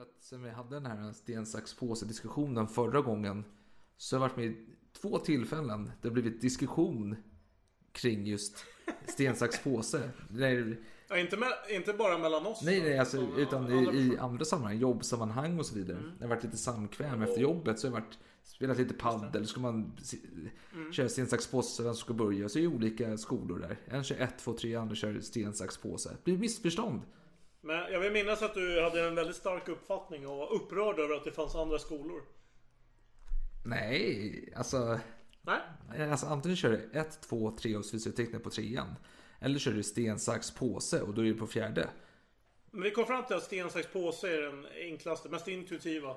Att sen vi hade den här sten, sax, påse diskussionen förra gången så har jag varit med i två tillfällen. Det har blivit diskussion kring just sten, sax, påse. Nej, Ja, inte, med, inte bara mellan oss. nej, nej alltså, utan andra i, i andra sammanhang, jobbsammanhang och så vidare. Det har varit lite samkväm efter jobbet så har jag varit, spelat lite paddel. Ska man se- köra sten, sax, påse, vem som ska börja. Så är det olika skolor där. En kör 1, 2, 3, andra kör sten, sax, påse. Det blir missförstånd. Men jag vill minnas att du hade en väldigt stark uppfattning och var upprörd över att det fanns andra skolor. Nej, alltså... Nej? Alltså antingen kör du 1, 2, 3 och så visar du tecknet på trean. Eller kör du sten, sax, påse och då är du på fjärde. Men vi kom fram till att sten, sax, påse är den enklaste, mest intuitiva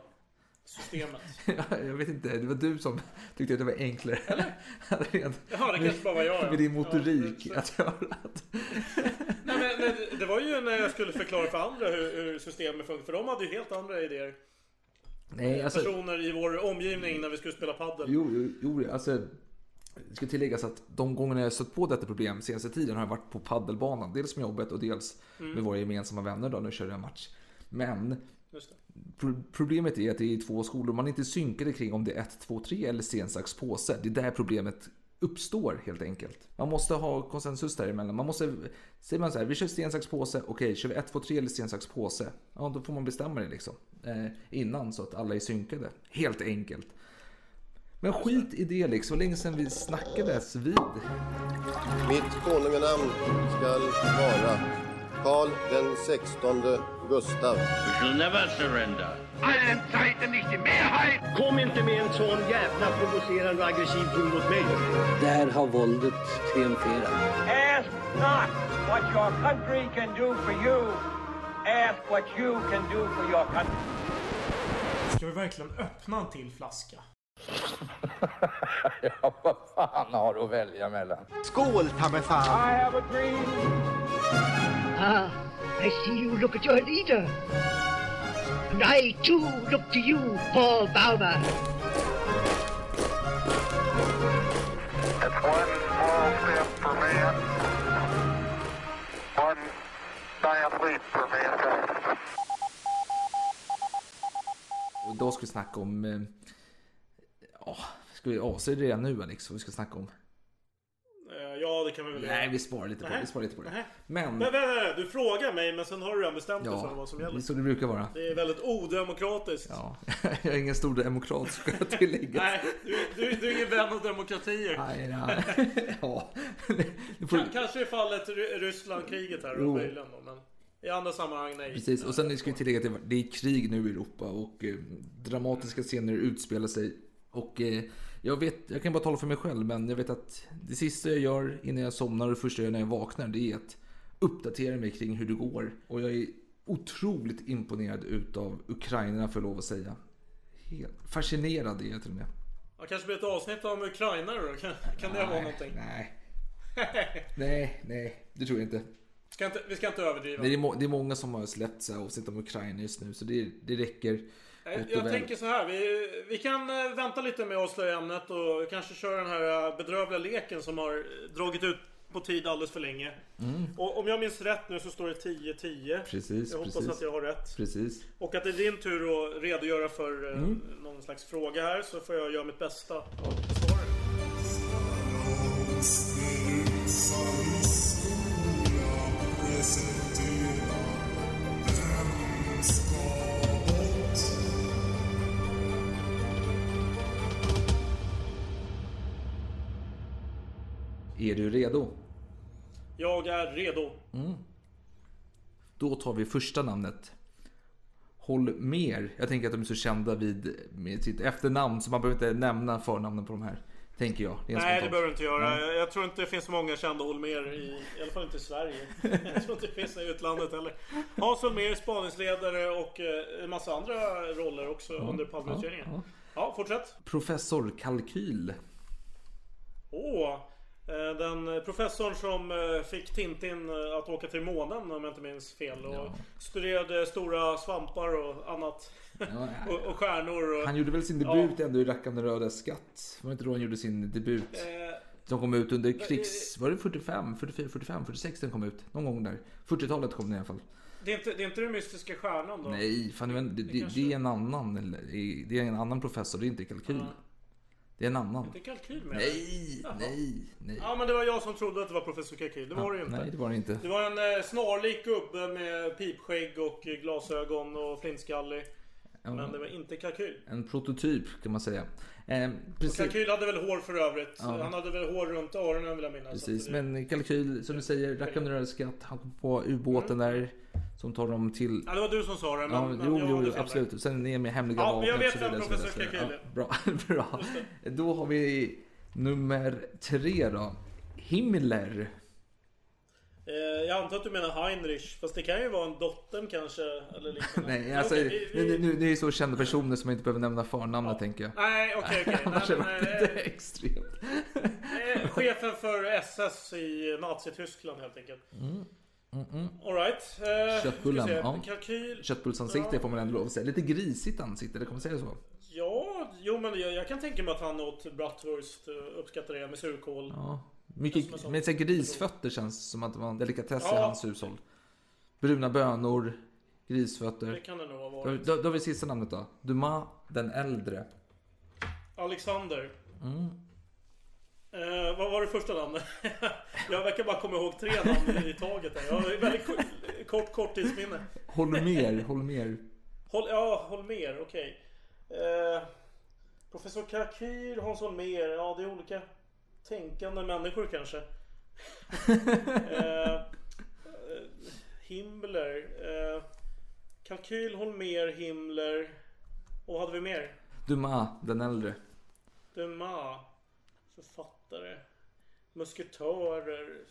systemet. jag vet inte, det var du som tyckte att det var enklare. Eller? Jaha, det kanske bara var jag, ja. Med din Ja, motorik det- att göra att... Men, det var ju när jag skulle förklara för andra hur, hur systemet funkar. För de hade ju helt andra idéer. Nej, alltså... Personer i vår omgivning när vi skulle spela paddel. Jo, jo, jo alltså... Det ska tilläggas att de gångerna jag stött på detta problem senaste tiden har jag varit på paddelbanan. Dels med jobbet och dels med våra gemensamma vänner då vi körde en match. Men Problemet är att det är två skolor man är inte synkade kring om det är 1, 2, 3 eller sten, sax, påse. Det är där problemet uppstår helt enkelt. Man måste ha konsensus däremellan. Man måste, säger man så här, vi kör sten, sax, påse. Okej, kör vi 1, 2, 3 eller sten, sax, påse? Ja, då får man bestämma det liksom. Eh, innan så att alla är synkade. Helt enkelt. Men skit i det liksom. Länge sedan vi snackades vid. Mitt konunganamn skall vara Karl den sextonde Gustav. We shall never surrender. Allen Zeiten nicht die Mehrheit. Kom inte med en sån jävla provocerande och aggressiv ton mot mig. Där har våldet triumferat. Ask not what your country can do for you. Ask what you can do for your country. Ska vi verkligen öppna en till flaska? Ja, vad fan har du att välja mellan? Skål, ta mig fan. I have a dream. Ah, I see you look at your leader. And I too look to you, Paul Bauma. It's one small step for man. One giant leap for mankind. Och idag ska vi snacka om... eh, Ja, ska vi avslöja det redan nu Alex? Vad vi ska snacka om? Eh, Ja, det kan vi väl Nej, vi sparar lite på. Nej. Vi sparar lite på det. Nej. Men... Men vänta, vänta, du frågar mig men sen har du redan bestämt dig för Ja, vad som det är gäller. så det brukar vara. Det är väldigt odemokratiskt. Ja, jag är ingen stor demokrat ska jag tillägga. Nej, du, du, du är ingen vän av demokratier. Nej, nej. Ja. Det får... Kanske i fallet Ry- Ryssland-kriget här Jo. möjligen då, men i andra sammanhang nej. Precis, och sen ska vi tillägga att det- det är krig nu i Europa och eh, dramatiska scener utspelar sig. Och eh, jag vet, jag kan bara tala för mig själv, men jag vet att det sista jag gör innan jag somnar och det första jag gör när jag vaknar, det är att uppdatera mig kring hur det går. Och jag är otroligt imponerad utav Ukraina för lov att säga. Helt fascinerad är jag till och med. Ja, kanske blir ett avsnitt om Ukraina då. Kan, kan det vara någonting? Nej. nej, nej, det tror jag inte. Ska inte, vi ska inte överdriva. Nej, det, är det är många som har släppt så här avsnitt om Ukraina just nu, så det, det räcker. Jag, jag tänker så här. Vi, vi kan eh, vänta lite med att avslöja ämnet och kanske köra den här eh, bedrövliga leken som har dragit ut på tid alldeles för länge. Och om jag minns rätt nu så står det 10-10. Mm. Precis, Jag hoppas precis. att jag har rätt. Precis. Och att det är din tur att redogöra för eh, Mm. någon slags fråga här så får jag göra mitt bästa och besvara den. Är du redo? Jag är redo. Då tar vi första namnet. Håll mer. Jag tänker att de är så kända vid med sitt efternamn så man behöver inte nämna förnamnen på de här. Tänker jag. Det Nej, det spontant. behöver du inte göra. Nej. Jag, tror inte det finns många kända Holmér i, i alla fall inte i Sverige. jag tror inte det finns i utlandet heller. Hans Holmér, spaningsledare och eh, en massa andra roller också under Palmeutredningen. ja, Ja, fortsätt. Professor Kalkyl. Åh! Eh, Den professorn som eh, fick Tintin eh, att åka till månen om jag inte minns fel. Och studerade stora svampar och annat. Ja, och, och stjärnor. Och, Han gjorde väl sin debut ändå i Rackande röda skatt? Var det inte då han gjorde sin debut? eh, Som kom ut under krigs... Var det 45, 44, 45, 46 den kom ut? Någon gång där. 40-talet kom den i alla fall. Det är inte, det är inte den mystiska stjärnan då? Nej, fan, det, det, det, det är en annan. Det är en annan professor, det är inte kalkyl. Det är en annan. Det är kalkyl med Nej, Jaha. nej, nej. Ja men det var jag som trodde att det var professor Kalkyl. Det var det ju inte. Nej, det var det inte. Det var en eh, snarlik gubbe med pipskägg och glasögon och flintskallig. Men det var inte Kalkyl. En prototyp kan man säga. Eh, Och Kalkyl hade väl hår för övrigt. Ja. Han hade väl hår runt öronen vill jag minnas. precis. Det- men kalkyl, som du säger, rackaren rörde skatt. Han kom på ubåten där. Som tar dem till... Ja det var du som sa det. Men, Ja, men jo, jo, jo absolut. Sen ner med hemliga Ja, vapen. jag vet och så vidare, professor så vidare. Ja, bra, bra. Då har vi nummer tre då. Himmler. Eh, jag antar att du menar Heinrich. Fast det kan ju vara en dottern kanske. Eller. Nej, alltså, okej, vi- vi- nu, nu, är det så kända personer som jag inte behöver nämna förnamnet tänker jag. Nej, okej, okej. Annars Nej, är men, det eh, lite extremt. Eh, chefen för SS i Nazityskland helt enkelt. Mm, mm. Alright. Eh, Köttbullen, ja. Kalkyl. Köttbullsansikte får man ändå lov att säga. Lite grisigt ansikte, det man säga så? Ja, jo men jag, jag kan tänka mig att han åt bratwurst. eh, Uppskattar det med surkål. Ja. Mycket, sånt. men så grisfötter känns som att det var en delikatess i Ja. hans hushåll. Bruna bönor, grisfötter. Det kan det nog ha varit. då, då har vi sista namnet då. Dumas den äldre. Alexander. Mm. Eh, vad var det första namnet? jag verkar bara komma ihåg tre namn i taget. Här. Jag har väldigt kort, kort korttidsminne. Holmér, Holmér. Håll, ja, Holmer, okej. Eh, professor Kalkyl, Hans Holmer. Ja, det är olika tänkande människor kanske. eh, Himmler. Eh, Kalkyl, Holmer, Himmler. Och vad hade vi mer? Dumas den äldre. Dumas. Författare. Musketörer.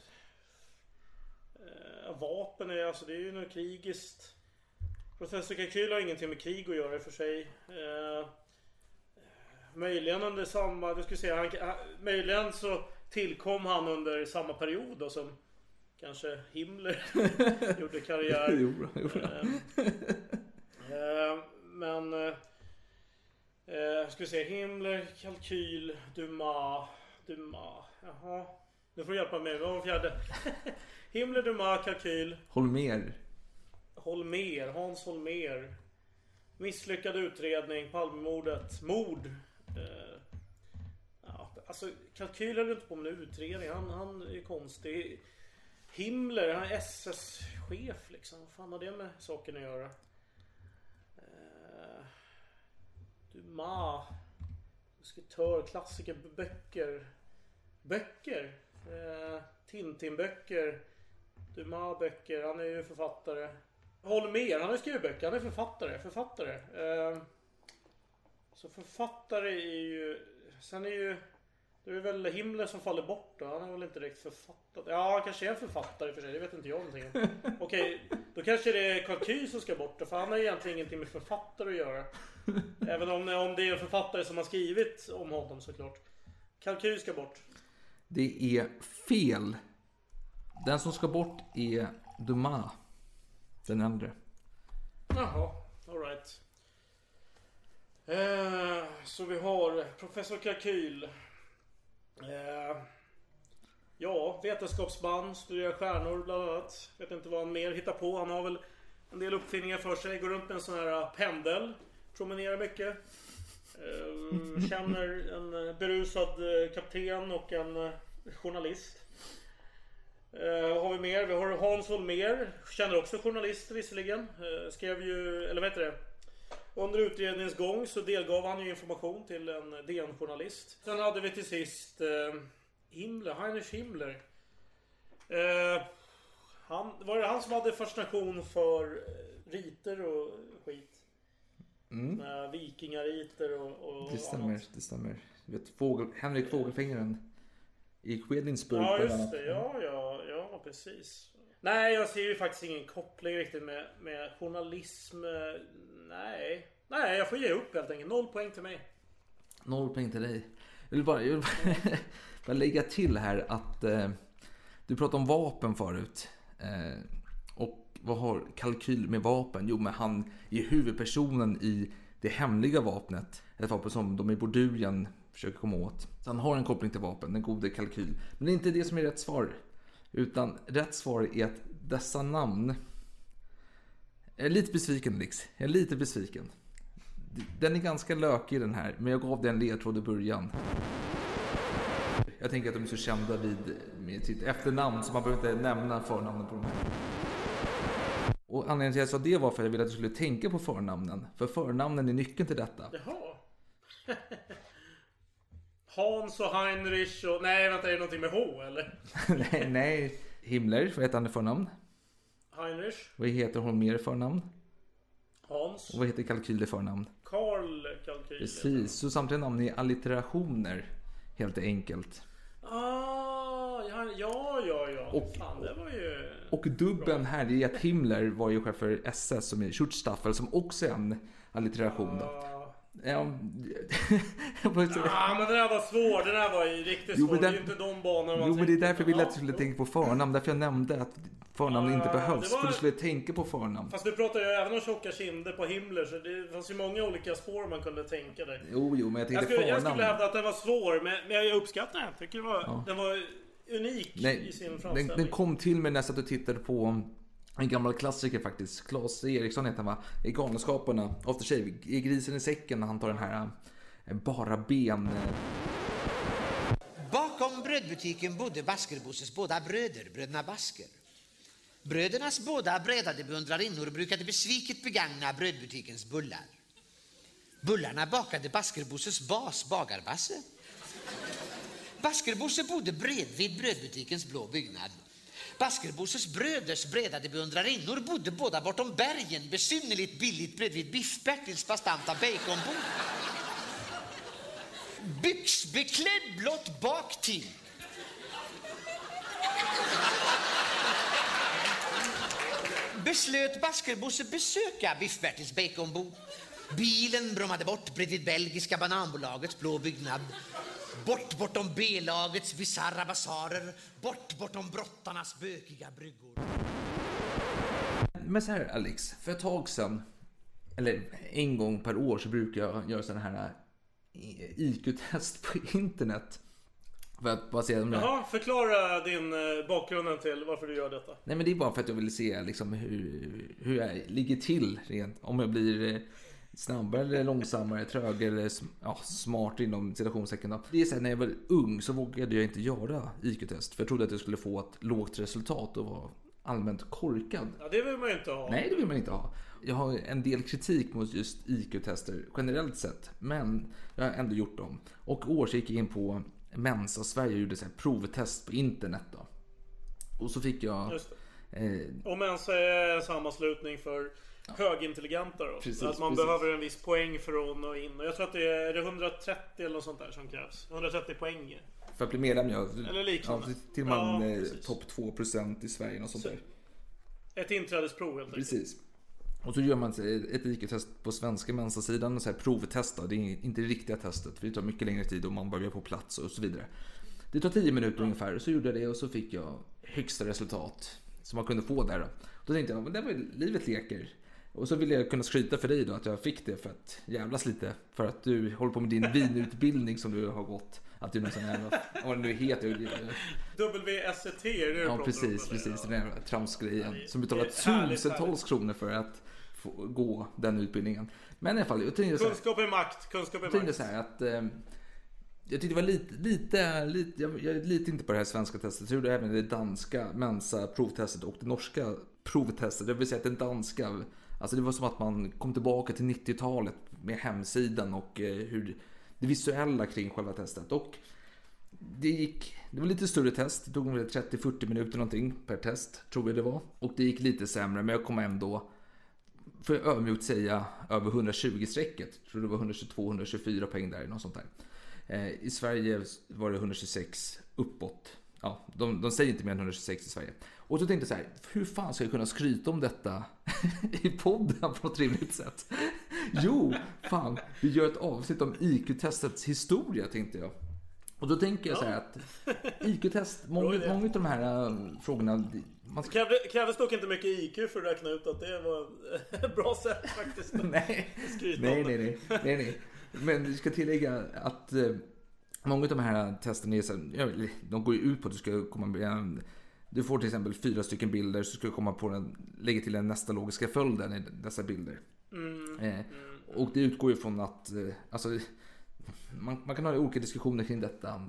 Eh, vapen är alltså det är ju något krigiskt. Professor Kalkyl har ingenting med krig att göra i och för sig. Eh, möjligen under samma, du ska säga, han, han, möjligen så tillkom han under samma period då som kanske Himmler gjorde karriär. Jo, jo. Eh, eh, men eh, ska vi se, Himmler, Kalkyl, Dumas, Dumas, jaha. Nu får du hjälpa mig, vad var den fjärde? Himmler, Dumas, Kalkyl. Holmér. Holmer, Hans Holmer. Misslyckad utredning, Palmemordet, mord. Eh, ja, alltså kalkyl höll inte på med utredning. Han, han är ju konstig. Himmler, han är SS-chef liksom. Vad fan har det med saken att göra? Eh, Dumas. Musketör, klassiker, böcker. Böcker? Eh, Tintin-böcker. Dumas böcker, han är ju författare. Holmer, han har skrivit böcker, han är författare. Författare. Eh, så författare är ju... Sen är ju... Det är väl Himmler som faller bort då. Han är väl inte direkt författare. Ja, han kanske är en författare för sig. Det vet inte jag någonting om. Okej, då kanske det är Kalkyl som ska bort då, För han har egentligen ingenting med författare att göra. Även om, om det är en författare som har skrivit om honom såklart. Kalkyl ska bort. Det är fel. Den som ska bort är Dumas. Den äldre. Jaha, alright. Eh, så vi har Professor Kalkyl. Eh, ja, vetenskapsman, studerar stjärnor bland annat. Vet inte vad han mer hittar på. Han har väl en del uppfinningar för sig. Går runt med en sån här pendel. Promenerar mycket. Eh, känner en eh, berusad eh, kapten och en journalist. Vad har vi mer? Vi har Hans Holmér. Känner också journalist visserligen. Skrev ju, eller vad heter det? Under utredningens gång så delgav han ju information till en DN-journalist. Sen hade vi till sist Himmler, Heinrich Himmler. Han, var det han som hade fascination för riter och? Mm. Med vikingariter och, och Det stämmer, annat. det stämmer. Du vet, fågel, Henrik Fågelfingeren. I Quedlinburg Ja just det, ja ja, ja precis. Nej jag ser ju faktiskt ingen koppling riktigt med, med journalism. eh, Nej. Nej jag får ge upp helt enkelt. Noll poäng till mig. Noll poäng till dig. Jag vill bara, jag vill bara, bara lägga till här att eh, du pratade om vapen förut. Eh, vad har kalkyl med vapen? Jo, men han är huvudpersonen i det hemliga vapnet. Ett vapen som de i Bordurien försöker komma åt. Så han har en koppling till vapen, den gode kalkyl. Men det är inte det som är rätt svar. Utan rätt svar är att dessa namn Jag är lite besviken Lix. Jag är lite besviken. Den är ganska lökig den här, men jag gav den ledtråd i början. Jag tänker att de är så kända vid med sitt efternamn så man behöver inte nämna förnamnen på dem här. Och anledningen till att jag sa det var för att jag ville att du skulle tänka på förnamnen. För förnamnen är nyckeln till detta. Jaha. Hans och Heinrich och... Nej, vänta, är det någonting med H eller? nej, nej. Himmler, vad heter han i förnamn? Heinrich? Vad heter hon mer i förnamn? Hans? Och vad heter Kalkyl i förnamn? Karl Kalkyl. Precis, så samtliga namn är allitterationer. Helt enkelt. Ah, ja, ja, ja. Och- Fan, det var ju... Och dubben här, det är att Himmler var ju chef för SS som är Schutzstaffel som också är en allitteration då. Ah. Ja, jag Ah, men den där var svår. Den där var ju riktigt Jo, svår. men Det är ju inte de banorna man Jo men det är därför jag ville att du skulle jo. tänka på förnamn. Därför jag nämnde att förnamn inte Ja, behövs. För du skulle tänka på förnamn. Fast du pratar ju även om tjocka kinder på Himmler så det fanns ju många olika spår man kunde tänka dig. Jo, jo, men jag Jag tänkte skulle, jag förnamn. skulle hävda att den var svår, men, jag uppskattar den. Jag tycker det var, den var unik i Nej, sin den, framställning. den kom till mig när jag satt och tittade på en gammal klassiker faktiskt. Claes Eriksson heter han va? I Galenskaparna. After Shave. I Grisen i säcken när han tar den här eh, bara ben... eh, Bakom brödbutiken bodde Baskerbosses båda bröder, bröderna Basker. Brödernas båda bredade beundrarinnor brukade besviket begagna brödbutikens bullar. Bullarna bakade Baskerbosses bas, Bagarbasse. Baskerbosse bodde bredvid brödbutikens blå byggnad. Baskerbosses bröders bredade beundrarinnor bodde båda bortom bergen besynnerligt billigt bredvid Biff-Bertils bastanta baconbord. Byxbeklädd blott baktill. Beslöt Baskerbosse besöka Biff-Bertils baconbord. Bilen brummade bort bredvid belgiska bananbolagets blå byggnad. Bort bortom B-lagets bisarra basarer. Bort bortom brottarnas bökiga bryggor. Men så här Alex, för ett tag sedan, eller en gång per år så brukar jag göra sådana här eh, IQ-test på internet. För att bara se om jag... Jaha, förklara din eh, bakgrunden till varför du gör detta. Nej men det är bara för att jag vill se liksom hur, hur jag ligger till rent. Om jag blir eh, snabbare eller långsammare, trögare eller ja, smart inom citationstecken. Det är så här, när jag var ung så vågade jag inte göra IQ-test. För jag trodde att jag skulle få ett lågt resultat och vara allmänt korkad. Ja, det vill man ju inte ha. Nej, det vill man inte ha. Jag har en del kritik mot just IQ-tester generellt sett, men jag har ändå gjort dem. Och år så gick jag in på Mensa Sverige och gjorde så här provtest på internet. Då. Och så fick jag... Just Eh, Om ens är en sammanslutning för högintelligenta då. Precis, att man precis. behöver en viss poäng för att nå in. Och jag tror att det är, är det 130 eller något sånt där som krävs. 130 poäng. för att bli medlem, ja. Eller liknande. Ja, till man Ja, eh, topp 2% i Sverige och sånt Så- där. Ett inträdesprov helt enkelt. Precis. Och så gör man ett IQ-test på svenska Mensa-sidan, så här provtest då. Det är inte det riktiga testet, för det tar mycket längre tid och man börjar på plats och så vidare. Det tar 10 minuter ungefär, så gjorde jag det och så fick jag högsta resultat som man kunde få där. Då, då tänkte jag, men det var ju livet leker. Och så ville jag kunna skryta för dig då att jag fick det för att jävlas lite. För att du håller på med din vinutbildning som du har gått. Att du är någon sån här, vad det nu heter. WSET, är det du Ja pratar om, precis, eller? precis. Den där tramsgrejen. Som härligt, tusentals kronor för att gå den utbildningen. Men i alla fall, jag här, Kunskap är makt, kunskap är jag makt. så här att eh, jag tyckte det var lite, lite, lite jag, jag litar inte på det här svenska testet. Jag gjorde även det danska Mensa provtestet och det norska provtestet. Det vill säga att den danska, alltså det var som att man kom tillbaka till 90-talet med hemsidan och eh, hur det visuella kring själva testet. Och det gick, det var lite större test. Det tog väl 30-40 minuter någonting per test, tror jag det var. Och det gick lite sämre, men jag kom ändå, för jag övermjukt säga, över 120-strecket. Jag tror det var 122-124 poäng där, något sånt där. Eh, I Sverige var det 126 uppåt. Ja, de, de säger inte mer än 126 i Sverige. Och så tänkte jag så här, hur fan ska jag kunna skryta om detta i podden på något rimligt sätt? Jo, fan, vi gör ett avsnitt om IQ-testets historia, tänkte jag. Och då tänker jag så här att IQ-test, många, många av de här äh, frågorna, man ska... Krävde, krävdes dock inte mycket IQ för att räkna ut att det var ett bra sätt faktiskt. nej, nej, nej, det. nej, nej, nej. Men vi ska tillägga att eh, många av de här testerna är så här, ja, de går ju ut på att du ska komma med Du får till exempel fyra stycken bilder så ska du komma på den, lägga till den nästa logiska följden i dessa bilder. Eh, och det utgår ju från att, eh, alltså, man, man kan ha olika diskussioner kring detta,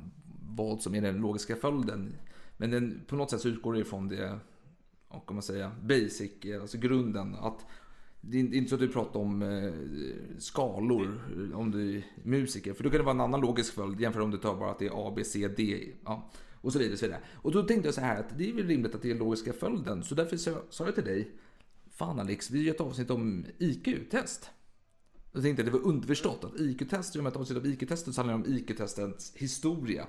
vad som är den logiska följden. Men den, på något sätt så utgår det ifrån det, och kan man säga, basic, eh, alltså grunden. Att det är inte så att du pratar om eh, skalor om du är musiker. För då kan det vara en annan logisk följd jämfört om du tar bara att det är A, B, C, D. Ja, och så vidare. Så vidare. Och då tänkte jag så här att det är väl rimligt att det är logiska följden. Så därför sa jag till dig, fan Alex, vi gör ett avsnitt om IQ-test. Jag tänkte att det var underförstått att IQ-test, i och med att avsnitt av IQ-testet så handlar det om IQ-testens historia.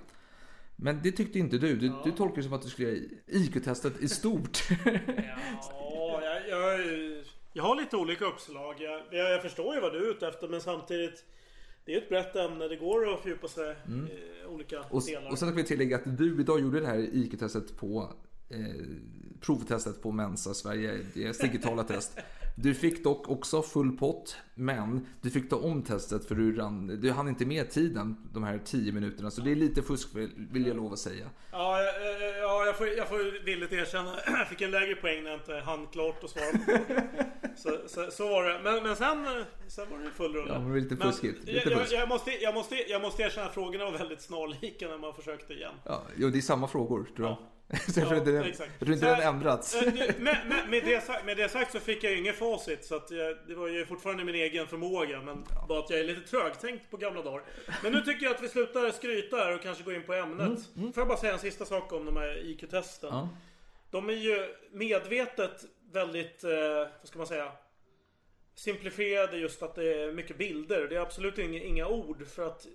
Men det tyckte inte du. Du, du tolkar det som att du skulle göra IQ-testet i stort. Ja, jag, jag, jag har lite olika uppslag. Jag, jag, jag förstår ju vad du är ute efter men samtidigt det är ett brett ämne. Det går att fördjupa sig i olika Mm. Och, delar. och sen kan vi tillägga att du idag gjorde det här IQ-testet på eh, provtestet på Mensa Sverige, deras digitala test. Du fick dock också full pott, men du fick ta om testet för du, rann, du hann inte med tiden, de här 10 minuterna. Så det är lite fusk vill jag lov att säga. Ja, eh, ja jag, får, jag får villigt erkänna. Jag fick en lägre poäng när jag inte hann klart att svara så, så, så var det. Men, men sen, eh, sen var det full rulle. Ja, men det var lite fuskigt. Lite jag, jag, fusk. jag, måste, jag, måste, jag måste erkänna att frågorna var väldigt snarlika när man försökte igen. Ja, jo, det är samma frågor tror jag. Så jag Ja, tror inte den, jag tror inte Så den här, ändrats. eh, med, med, med, det sagt, med det sagt så fick jag ju inget facit så att jag, det var ju fortfarande min egen förmåga men bara att jag är lite trögtänkt på gamla dagar. Men nu tycker jag att vi slutar skryta här och kanske går in på ämnet. Får jag bara säga en sista sak om de här IQ-testen. Ja. De är ju medvetet väldigt, eh, vad ska man säga? Simplifierade just att det är mycket bilder. Det är absolut inga, inga ord för att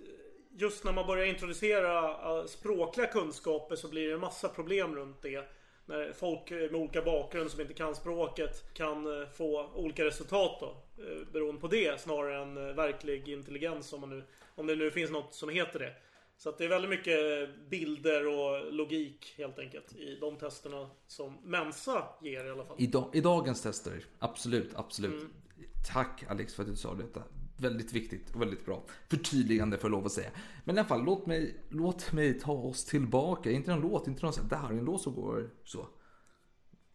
just när man börjar introducera eh, språkliga kunskaper så blir det en massa problem runt det. När folk med olika bakgrund som inte kan språket kan eh, få olika resultat då. eh, Beroende på det snarare än verklig intelligens om, man nu, om det nu finns något som heter det. Så att det är väldigt mycket bilder och logik helt enkelt i de testerna som Mensa ger i alla fall. I, da, I dagens tester, absolut, absolut. Mm. Tack Alex för att du sa detta. Väldigt viktigt och väldigt bra. Förtydligande för lov att säga. Men i alla fall, låt mig, låt mig ta oss tillbaka. Inte någon låt, inte någon sån här, det här är en låt som går så.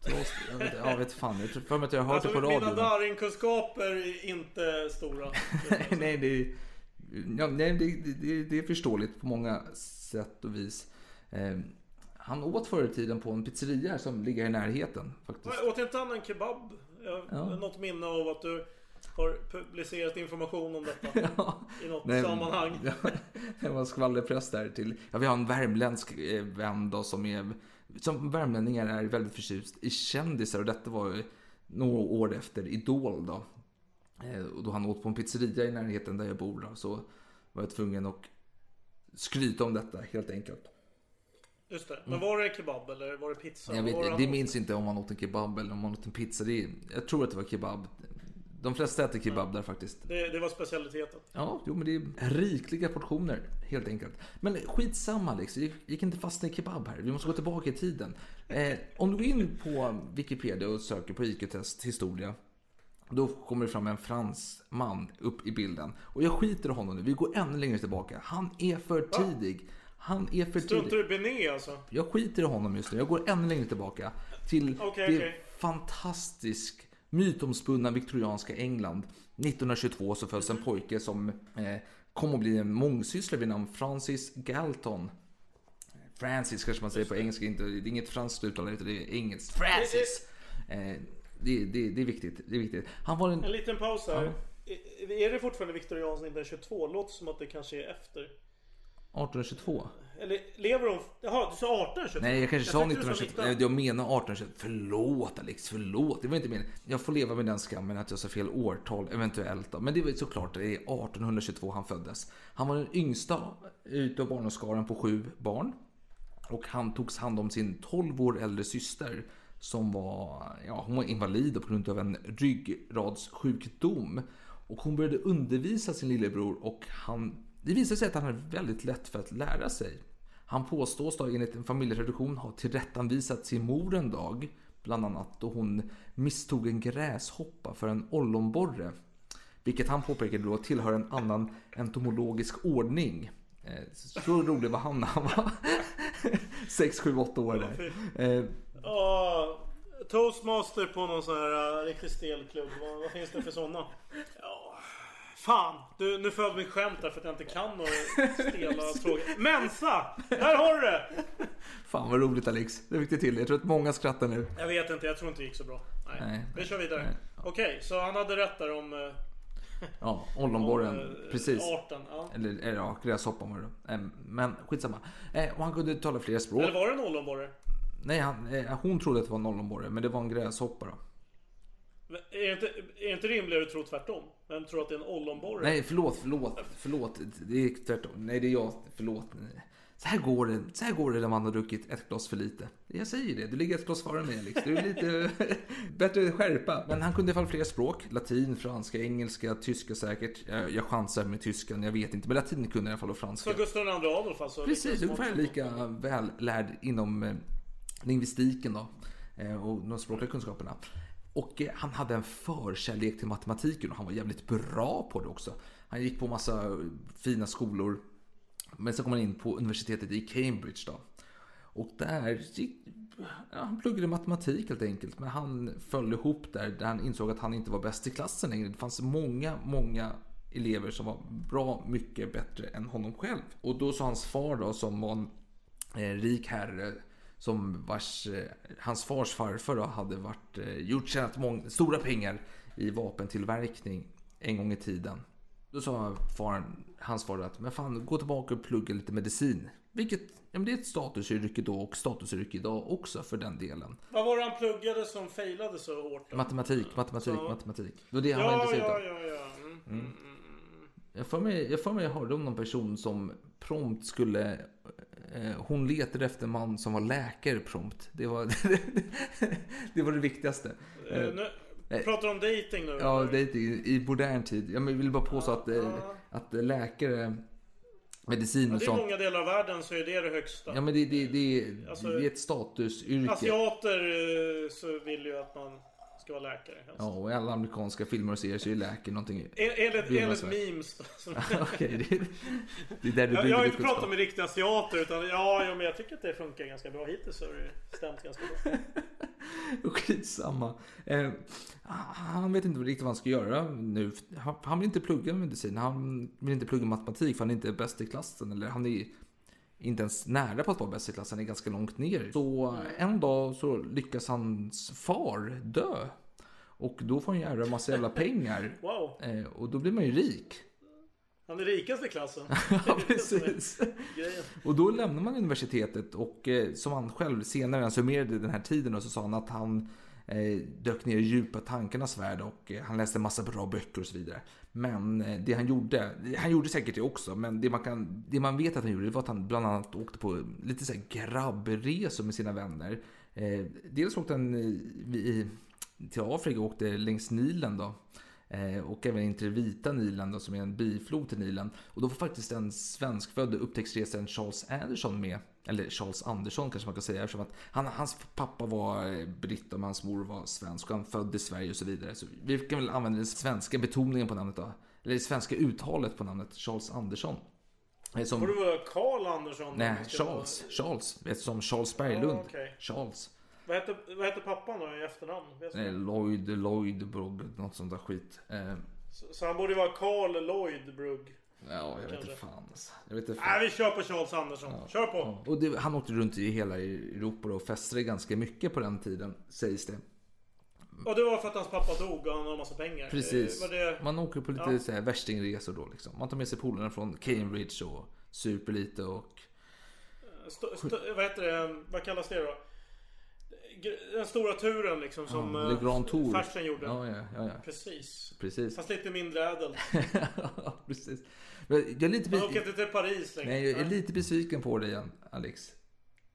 Oss, jag vet, jag vet fan, jag tror för mig att jag har hört Alltså, det på mina radion. Darin-kunskaper är inte stora. nej, det är, ja, nej det, det, det är förståeligt på många sätt och vis. Eh, han åt förr i tiden på en pizzeria som ligger i närheten. Faktiskt. Åt inte han en kebab? Jag har något minne av att du har publicerat information om detta. I något Nej, sammanhang. ja, Det var skvallerpress där till. Ja, vi har en värmländsk eh, vän då som är som värmlänningar är väldigt förtjust i kändisar och detta var ju några år efter Idol då. Eh, Och då han åt på en pizzeria i närheten där jag bor då, så var jag tvungen att skryta om detta helt enkelt. Just det. Men var det kebab eller var det pizza? Jag vet, det minns inte om han åt en kebab eller om han åt en pizza. Det jag tror att det var kebab. De flesta äter kebab där faktiskt. Det, det var specialiteten. Ja, jo, men det är rikliga portioner helt enkelt. Men skitsamma Alex, vi gick inte fastna i kebab här. Vi måste gå tillbaka i tiden. Eh, om du går in på Wikipedia och söker på IQ-test historia. Då kommer det fram en fransman upp i bilden. Och jag skiter i honom nu, vi går ännu längre tillbaka. Han är för tidig. Han är för tidig. Struntar du i Benet alltså? Jag skiter i honom just nu. Jag går ännu längre tillbaka. Till Okej, det okej. fantastisk mytomspunna viktorianska England. 1922 så föds en pojke som eh, kom att bli en mångsysslare vid namn Francis Galton. Francis kanske man säger på engelska, inte, det är inget franskt uttal det är engelskt. Francis! Eh, det, det, det är viktigt. Det är viktigt. Han var en... En liten paus här. Är- Är det fortfarande Viktorians 1922? Låter som att det kanske är efter. 1822? Eller lever de... Jaha, du sa 1822? Nej, jag kanske du sa 1922. 19. Nej, Jag menar 1822. Förlåt Alex, förlåt. Det var inte meningen. Jag får leva med den skammen att jag sa fel årtal eventuellt. Då. Men det ju såklart det är 1822 han föddes. Han var den yngsta utav barnaskaran på sju barn. Och han togs hand om sin 12 år äldre syster som var, ja, hon var invalid på grund av en ryggradssjukdom. Och hon började undervisa sin lillebror och han, det visade sig att han hade väldigt lätt för att lära sig. Han påstås då enligt en familjetradition ha tillrättanvisat sin mor en dag, bland annat då hon misstog en gräshoppa för en ollonborre. Vilket han påpekade då tillhör en annan entomologisk ordning. Eh, Så rolig var han när han var 6, 7, 8 år där. Eh, Ja, toastmaster på någon sån här uh, riktig stelklubb. Vad, vad finns det för sådana? Ja, fan, du, nu föll mitt skämt där för att jag inte kan några stela tråkiga. Mensa! Där har du det! Fan vad roligt Alex. Det fick det till. Jag tror att många skrattar nu. Jag vet inte, jag tror inte det gick så bra. Nej, Nej, vi kör vidare. nej. Okej, så han hade rätt där om... eh, Ja, ollonborren. eh, Precis. Arten, ja. Eller, eller ja, gräshoppan var det. Eh, Men skitsamma. Eh, Och han kunde tala flera språk. Eller var det en ollonborre? Nej, han, eh, hon trodde att det var en ollonborre, men det var en gräshoppa då. Men Är inte, är inte rimligare att tro tvärtom? Vem tror att det är en ollonborre? Nej, förlåt, förlåt, förlåt. Det är tvärtom. Nej, det är jag. Förlåt. Så här går det, så här går det när man har druckit ett glas för lite. Jag säger det, du ligger ett glas före mig Alex. Du är lite bättre skärpa. Men han kunde i alla fall flera språk. Latin, franska, engelska, tyska säkert. Jag, jag chansar med tyskan, jag vet inte. Men latin kunde i alla fall och franska. Så Gustav II Adolf alltså? Precis, ungefär lika väl lärd inom eh, lingvistiken då. Eh, och de språkliga kunskaperna. Och eh, han hade en förkärlek till matematiken och han var jävligt bra på det också. Han gick på massa fina skolor. Men sen kom han in på universitetet i Cambridge då. Och där gick, ja, han pluggade matematik helt enkelt. Men han föll ihop där, där han insåg att han inte var bäst i klassen längre. Det fanns många, många elever som var bra mycket bättre än honom själv. Och då sa hans far då, som var en eh, rik herre, som vars, eh, hans fars farfar då hade varit, eh, gjort tjänat många, stora pengar i vapentillverkning en gång i tiden. Då sa faren, hans far att men fan, gå tillbaka och plugga lite medicin. Vilket, ja men det är ett statusyrke då och statusyrke idag också för den delen. Vad var det han pluggade som failade så hårt? Då? Matematik, matematik, Så- matematik. Det var det han var Ja, intresserad ja, av. ja, ja. Mm. Mm. Jag får mig, jag får mig jag hörde om någon person som prompt skulle... Eh, hon letade efter en man som var läkare prompt. Det var det, var det viktigaste. Eh, Eh, nu, nej. pratar om dating nu? Ja, är i, i modern tid. Jag vill bara påstå att, eh, att läkare, medicin Ja, och är sånt. många delar av världen så är det det högsta. Ja, men det, det, det, Alltså, det är ett statusyrke. Asiater eh, så vill ju att man ska vara läkare. helst. Ja, och i alla amerikanska filmer och serier så är läkare någonting... En- Enligt, enligt memes Okej, det, det är där du Jag, jag har inte pratat med riktiga asiater utan ja, ja, men jag tycker att det funkar ganska bra. Hittills har det stämt ganska bra. Skitsamma. Eh, han vet inte riktigt vad han ska göra nu. Han, han vill inte plugga medicin. Han vill inte plugga matematik för han är inte bäst i klassen. Eller han är inte ens nära på att vara bäst i klassen. Är ganska långt ner. Så en dag så lyckas hans far dö. Och då får han ju ärva massa jävla pengar. Wow. Eh, och då blir man ju rik. Han är rikast i klassen. Ja, precis. Och då lämnar man universitetet och eh, som han själv senare, han summerade den här tiden och så sa han att han Eh, dök ner i djupa tankarnas värld och eh, han läste massa bra böcker och så vidare. Men eh, det han gjorde, han gjorde säkert det också, men det man, kan, det man vet att han gjorde det var att han bland annat åkte på lite så här grabbresor med sina vänner. Dels åkte han i, till Afrika och åkte längs Nilen då. Och även in till Vita Nilen då, som är en biflod till Nilen. Och då var faktiskt den svenskfödde upptäcktsresaren Charles Anderson med. Eller Charles Andersson kanske man kan säga. Eftersom att han, hans pappa var eh, britt och hans mor var svensk. Och han född i Sverige och så vidare. Så vi kan väl använda den svenska betoningen på namnet då. Eller det svenska uttalet på namnet Charles Andersson. Eh, Som, Borde vara Karl Andersson? nej, Charles. Charles. Vet, som Charles Berglund. Ja, okej. Charles. Vad heter, vad heter pappan då i efternamn? Nej, Lloyd, Lloyd, Brogg, något sånt där skit. Eh, Så, så han borde vara Carl Lloyd Brugg. Ja, jag vet Kanske. inte fan alltså. Jag vet inte fan. Nej, vi kör på Charles Andersson. Kör på! Ja, och det, han åkte runt i hela Europa och festade ganska mycket på den tiden, sägs det. Och det var för att hans pappa dog och han har massa pengar. Precis. Eh, det... Man åker på lite Ja. så här värstingresor då liksom. Man tar med sig polarna från Cambridge och super lite och... St- st- vad heter det? Vad kallas det då? Den stora turen liksom som Ja, ja, Le Grand Tour. farsen gjorde. Ja, ja, ja. ja. Precis. Precis. Fast lite mindre ädel. Precis. Jag är lite, Han åker inte till Paris längre. nej, jag är lite besviken på dig igen, Alex.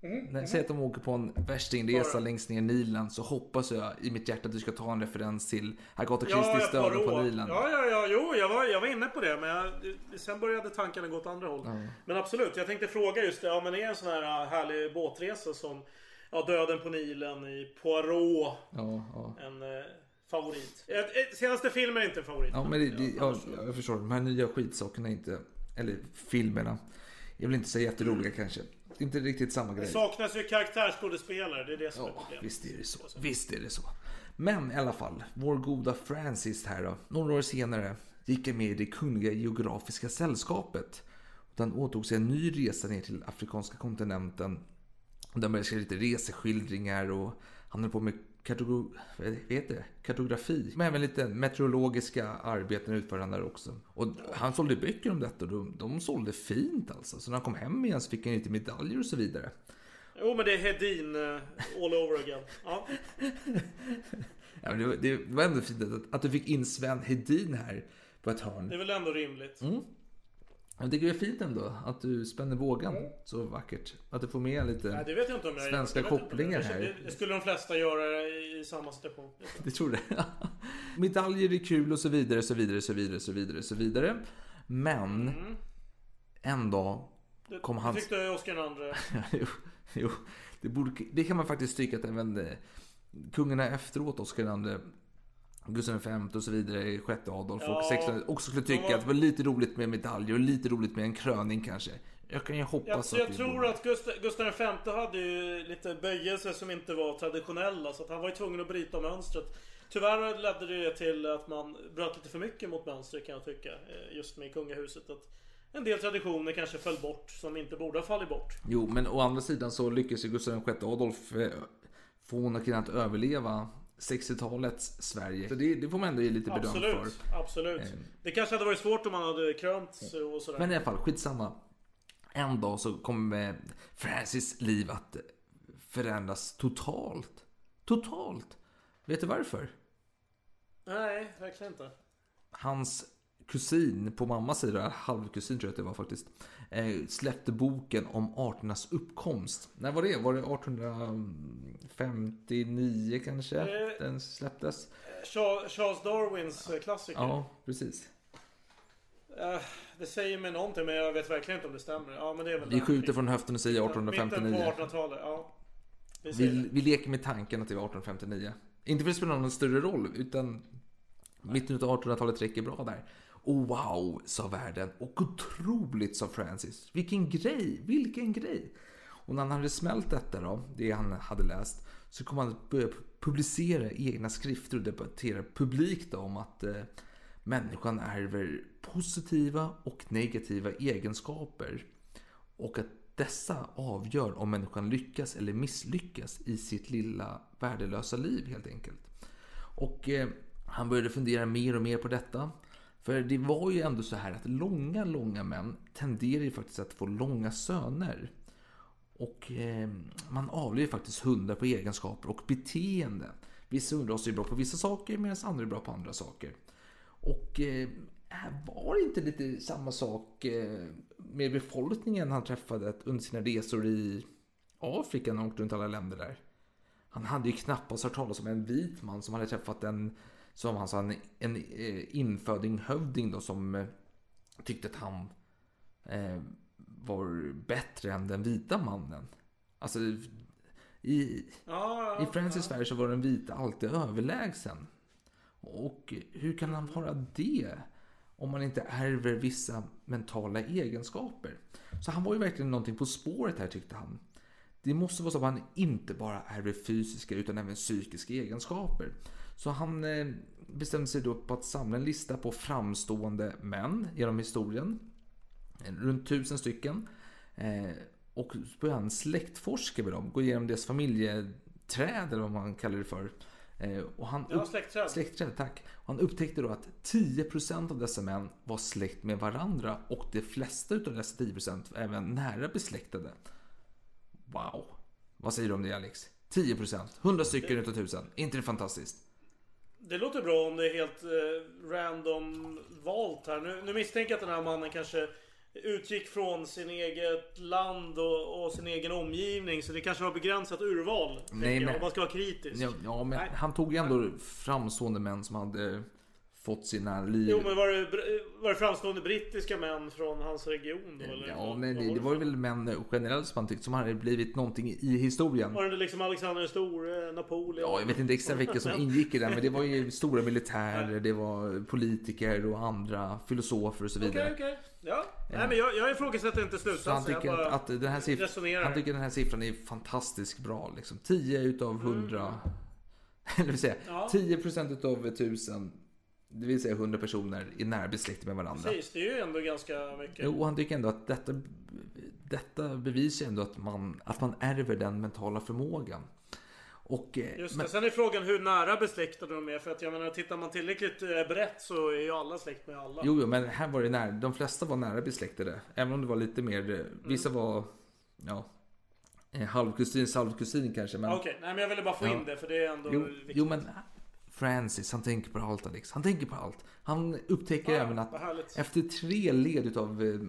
När jag säger att de åker på en värstingresa längst ner Nilen så hoppas jag i mitt hjärta att du ska ta en referens till Agatha Ja, Christies jag Döden på Nilen. Ja, ja, ja, jo, jag var, jag var inne på det. Men jag, sen började tankarna gå åt andra håll. Men absolut, jag tänkte fråga just det. Ja, men är en sån här äh, härlig båtresa som ja, Döden på Nilen i Poirot. Ja, ja. En eh, favorit. Eh, Senaste filmen är inte en favorit. Ja, men det, det, ja, jag förstår. De här nya skitsakerna är inte, eller filmerna, jag vill inte säga jätteroliga kanske. inte riktigt samma Det grej. saknas ju karaktärsskådespelare, det är det som är Ja, problemet. visst är det så. Visst är det så. Men i alla fall, vår goda Francis här då. Några år senare gick han med i det Kungliga Geografiska Sällskapet. Han åtog sig en ny resa ner till afrikanska kontinenten. Där började skriva lite reseskildringar och han höll på med vad heter det? kartografi. Men även lite meteorologiska arbeten utförde han där också. Och han sålde böcker om detta och de, de sålde fint alltså. Så när han kom hem igen så fick han lite medaljer och så vidare. Jo men det är Hedin eh, all over again. Ja. Ja, det, var, det var ändå fint att, att du fick in Sven Hedin här på ett hörn. Det är väl ändå rimligt. Mm. Jag tycker det är fint ändå att du spänner bågen så vackert. Att du får med lite Nej, det vet jag inte om jag svenska jag inte kopplingar jag- här. Det, det skulle de flesta göra i, samma situation. Det tror det. Medaljer är kul och så vidare, så vidare, så vidare, så vidare, så vidare. Men en dag Det, kom det hans... tyckte Oscar andre. jo, jo, det, borde, det kan man faktiskt tycka att även eh, kungarna efteråt, Oscar II, Gustav V och så vidare, sjätte Adolf Ja, och sextonde också skulle tycka var- att det var lite roligt med medaljer och lite roligt med en kröning kanske. Jag kan ju Jag, hoppas jag att det tror borde- att Gustav, Gustav V hade ju lite böjelser som inte var traditionella så att han var ju tvungen att bryta mönstret. Tyvärr ledde det till att man bröt lite för mycket mot mönstret kan jag tycka. eh, Just med kungahuset. Att en del traditioner kanske föll bort som inte borde ha fallit bort. Jo, men å andra sidan så lyckas ju Gustav VI Adolf eh, få monarkin att överleva 60-talets Sverige. Så det, det får man ändå ge lite beröm Absolut, för. absolut. Eh. Det kanske hade varit svårt om man hade krönt och sådär. Men i alla fall, skitsamma. En dag så kommer Francis liv att förändras totalt. Totalt! Vet du varför? Nej, verkligen inte. Hans kusin på mammas sida, halvkusin tror jag att det var faktiskt, släppte boken om arternas uppkomst. När var det? Var det 1859 kanske? Eh. Den släpptes? Cha- Charles Darwins eh, klassiker. Ja, precis. Eh, Det säger mig någonting men jag vet verkligen inte om det stämmer. Ja, men det är väl Vi skjuter från höften och säger Mitten 1859. på 1800-talet, ja. Vi Vi, leker med tanken att det var 1859. Inte för att det spelar någon större roll, utan mitten av 1800-talet räcker bra där. Oh, wow, sa världen. Och otroligt, sa Francis. Vilken grej, vilken grej. Och när han hade smält detta då, det han hade läst, så kom han att börja publicera egna skrifter och debattera publikt om att eh, människan ärver positiva och negativa egenskaper. Och att dessa avgör om människan lyckas eller misslyckas i sitt lilla värdelösa liv helt enkelt. Och eh, han började fundera mer och mer på detta. För det var ju ändå så här att långa, långa män tenderar ju faktiskt att få långa söner. Och eh, man avlar ju faktiskt hundar på egenskaper och beteende. Vissa hundraser är bra på vissa saker medan andra är bra på andra saker. Och eh, var det inte lite samma sak eh, med befolkningen han träffade under sina resor i Afrika när han åkte runt alla länder där? Han hade ju knappast hört talas om en vit man som hade träffat en, som han sa, en, en eh, infödinghövding då som eh, tyckte att han eh, var bättre än den vita mannen. Alltså i, Ja, i ja, Francis värld så var den vita alltid överlägsen. Och hur kan han vara det? Om man inte ärver vissa mentala egenskaper. Så han var ju verkligen någonting på spåret här tyckte han. Det måste vara så att han inte bara ärver fysiska utan även psykiska egenskaper. Så han eh, bestämde sig då på att samla en lista på framstående män genom historien. Runt tusen stycken. Eh, och så började han släktforska med dem. Gå igenom deras familjeträd eller vad man kallar det för. Eh, och han Ja, släktträd. Släktträd, tack. Och han upptäckte då att 10% av dessa män var släkt med varandra och de flesta av dessa 10% var även nära besläktade. Wow. Vad säger du om det Alex? 10%, 100 stycken utav 1000. inte det fantastiskt? Det låter bra om det är helt eh, random valt här. Nu, nu misstänker jag att den här mannen kanske utgick från sin eget land och, och sin egen omgivning. Så det kanske var begränsat urval. Nej, jag, men- Om man ska vara kritisk. Ja, ja men Nej. han tog ju ändå framstående män som hade fått sina liv. Jo men var det, var det framstående brittiska män från hans region då eller? Ja, men det, det var väl män generellt som man tyckte som hade blivit någonting i historien. Var det liksom Alexander den store, Napoleon? Ja, jag vet inte exakt vilka som ingick i den, men det var ju stora militärer, det var politiker och andra filosofer och så vidare. Okej, okej. Ja. Nej men jag, jag ifrågasätter inte han slutsatsen. Jag tycker att, att den här siffran, han tycker den här siffran är fantastiskt bra. Liksom. 10 utav 100, det vill säga Mm. Ja. 10 procent utav 1000, det vill säga 100 personer är nära besläktade med varandra. Precis, det är ju ändå ganska mycket. Jo, och han tycker ändå att detta, detta bevisar ändå att man, att man ärver den mentala förmågan. Och, eh, Just men- det. Sen är frågan hur nära besläktade de är. För att jag menar, tittar man tillräckligt eh, brett så är ju alla släkt med alla. Jo, jo, men här var det nära. De flesta var nära besläktade. Även om det var lite mer. eh, Vissa Mm. var ja, halvkusin, halvkusin kanske. Men, Okej, nej men jag ville bara få Ja. in det för det är ändå jo, viktigt. jo, men Francis, han tänker på allt Alex. Han tänker på allt. Han upptäcker Ja, även att efter tre led utav eh,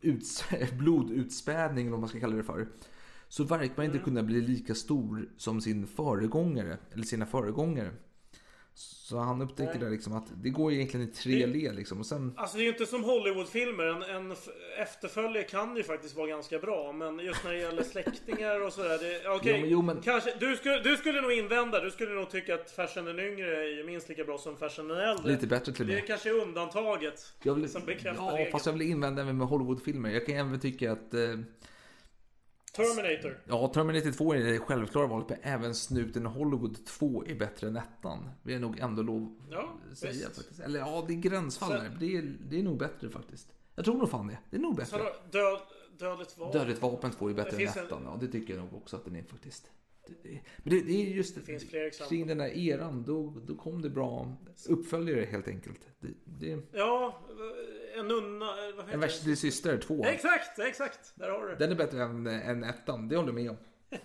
uts blodutspädning, eller vad man ska kalla det för. Så verkar man inte Mm. kunna bli lika stor som sin föregångare, eller sina föregångare. Så han upptäcker det liksom att det går egentligen i tre led liksom. Och sen Alltså det är ju inte som Hollywoodfilmer. En, en efterföljare kan ju faktiskt vara ganska bra. Men just när det gäller släktingar och sådär. det- Jo, men- jo, men- kanske. Du skulle, du skulle nog invända. Du skulle nog tycka att Fersen den yngre är minst lika bra som Fersen den äldre. Lite bättre till och Det med. är kanske undantaget. Jag vill, som bekräftar ja, regeln. fast jag vill invända även med Hollywoodfilmer. Jag kan även tycka att eh, Terminator. ja, Terminator 2 är det självklara valet, men även Snuten Hollywood 2 är bättre än ettan. Vill jag nog ändå lov Ja, säga visst. faktiskt. Eller ja, det är gränsfall Sen- där. Det är, det är nog bättre faktiskt. Jag tror nog fan det. Det är nog bättre. död, dödligt vapen. Dödligt vapen 2 är bättre än finns en- ettan. Ja, det tycker jag nog också att den är faktiskt. Det, det, men det, det är just Det finns fler exempel. kring den där eran, då, då kom det bra uppföljare helt enkelt. Ja, en nunna. Vad en heter värsta till syster 2. det? Exakt, exakt. Där har du. Den är bättre än, än ettan, det håller jag med om.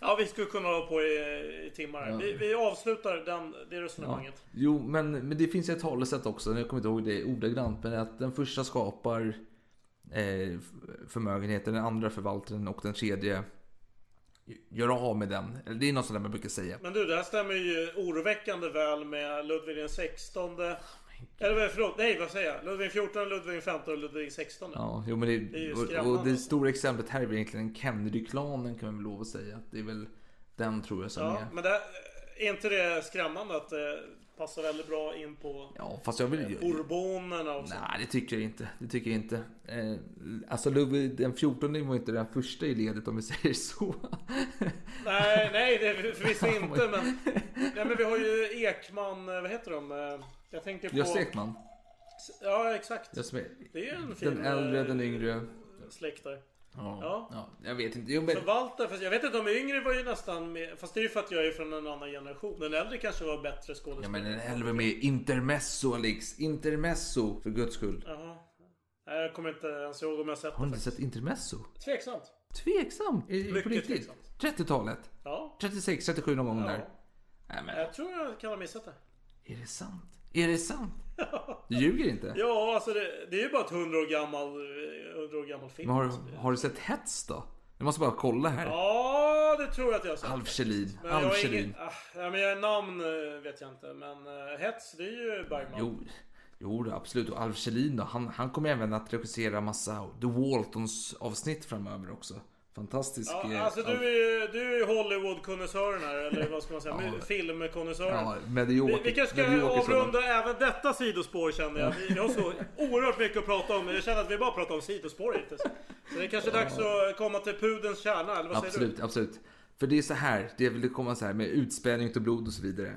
Ja, vi skulle kunna hålla på i, i timmar. Ja. Vi, vi avslutar den, det Ja. resonemanget. Jo, men, men det finns ett talesätt också, jag kommer inte ihåg det ordagrant, men att den första skapar eh, förmögenheten, den andra förvaltar den och den tredje gör av med den. Det är något sånt där man brukar säga. Men du, det här stämmer ju oroväckande väl med Ludvig den 16. Eller förlåt, nej vad säger jag? Ludvig 14, Ludvig 15 och Ludvig 16. Ja, jo, men det, Det är ju och, det stora exemplet här är väl egentligen Kennedy-klanen kan man väl lov att säga. Att det är väl den tror jag som Ja, är... men det, är inte det skrämmande att det passar väldigt bra in på Ja, fast jag vill... Bourbonerna och så? Nej, det tycker jag inte. Det tycker jag inte. Eh, alltså Ludvig den 14 var ju inte den första i ledet om vi säger så. Nej, nej det förvisso inte men... Nej men vi har ju Ekman, vad heter de? Jag tänker på... Gösta Ekman. Ja exakt. Är, Det är ju en fin den äldre, eh, den yngre. släkt där. Ja, Ja. ja. jag vet inte. Jo, men, Walter, fast jag vet inte, de yngre var ju nästan med, Fast det är ju för att jag är från en annan generation. Den äldre kanske var bättre ja, skådespelare. men den äldre med intermezzo, Alex. Intermezzo, för guds skull. Jaha. Nej, jag kommer inte ens ihåg om jag sett Har det du inte sett intermezzo? Tveksamt. Tveksam? Är, är på Mycket riktigt? tveksamt. 30-talet? Ja. 36, 37 någon gång Ja. där. Nej, men, Jag tror jag kan ha missat det. är det sant? Är det sant? Du ljuger inte? Ja, alltså det, det är ju bara ett hundra år gammal, hundra år gammal film. Men har, har du sett Hets då? Jag måste bara kolla här. Ja, det tror jag att jag har sett. Alf Kjellin. Men jag Alf har Kjellin. ingen, ah, ja, men jag, namn eh, vet jag inte. Men uh, Hets, det är ju Bergman. Jo, jo då, absolut. Och Alf Kjellin då, han, han kommer även att regissera massa The Waltons avsnitt framöver också. Fantastisk. Ja, eh, alltså du är, du är Hollywood-konnässören här, eller vad ska man säga? Ja. Filmkonnässören. Ja, vi, vi kanske ska avrunda även detta sidospår känner jag. Vi, har så oerhört mycket att prata om, men jag känner att vi bara pratar om sidospår hittills. Så det är kanske dags att komma till pudens kärna, eller vad säger Absolut, du? absolut. För det är så här, det vill komma så här med utspädning av blod och så vidare.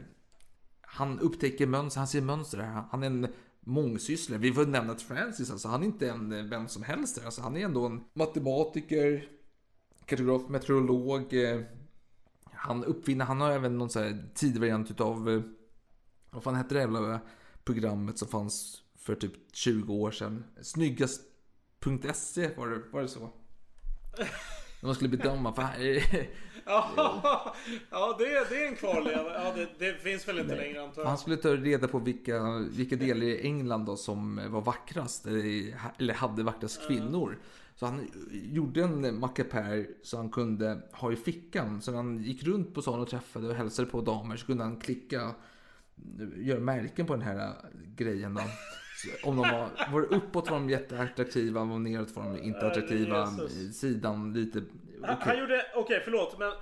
Han upptäcker mönster, han ser mönster här. Han är en mångsysslare. Vi får nämna att Francis, alltså, han är inte en eh, vem som helst. Alltså, han är ändå en matematiker, kartograf, meteorolog. eh, Han uppfinner, han har även någon så här tidig variant utav, eh, vad fan hette det jävla programmet som fanns för typ 20 år sedan? Snyggast.se var det, var det så? När man skulle bedöma, för Ja, ja det, det är en kvarleva. Ja, det, det finns väl inte längre antar jag. Han skulle ta reda på vilka, vilka delar i England då som var vackrast, eller, eller hade vackrast kvinnor. Så han gjorde en mackapär så han kunde ha i fickan. Så när han gick runt på stan och träffade och hälsade på damer så kunde han klicka göra märken på den här grejen då. Så Om de var, var det uppåt var de jätteattraktiva, var neråt var de inte attraktiva. Sidan lite... Han, okej. han gjorde, okej förlåt, men eh,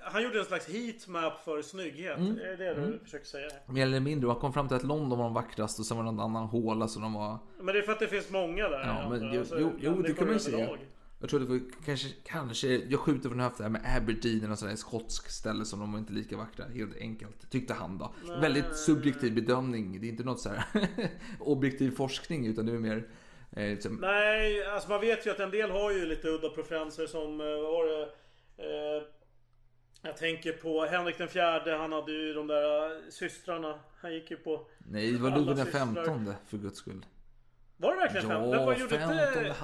han gjorde en slags heatmap för snygghet. Mm. Är det det du försöker säga? Mer eller mindre. Han kom fram till att London var de vackraste och sen var det någon annan håla så de var... Men det är för att det finns många där. Ja, men, jo, Alltså, jo, jo, det kan man ju säga. Jag tror det var kanske, kanske, jag skjuter från höften här med Aberdeen, eller sådär skotsk ställe som de var inte lika vackra, helt enkelt. Tyckte han då. Väldigt subjektiv bedömning, det är inte något så här objektiv forskning utan det är mer eh, liksom, Nej, alltså man vet ju att en del har ju lite udda preferenser som, eh, var? Eh, jag tänker på Henrik den fjärde, han hade ju de där eh, systrarna. Han gick ju på... Nej, det var Ludvig den femtonde för guds skull. Var det verkligen Ja, fem? Men vad gjorde femtonde inte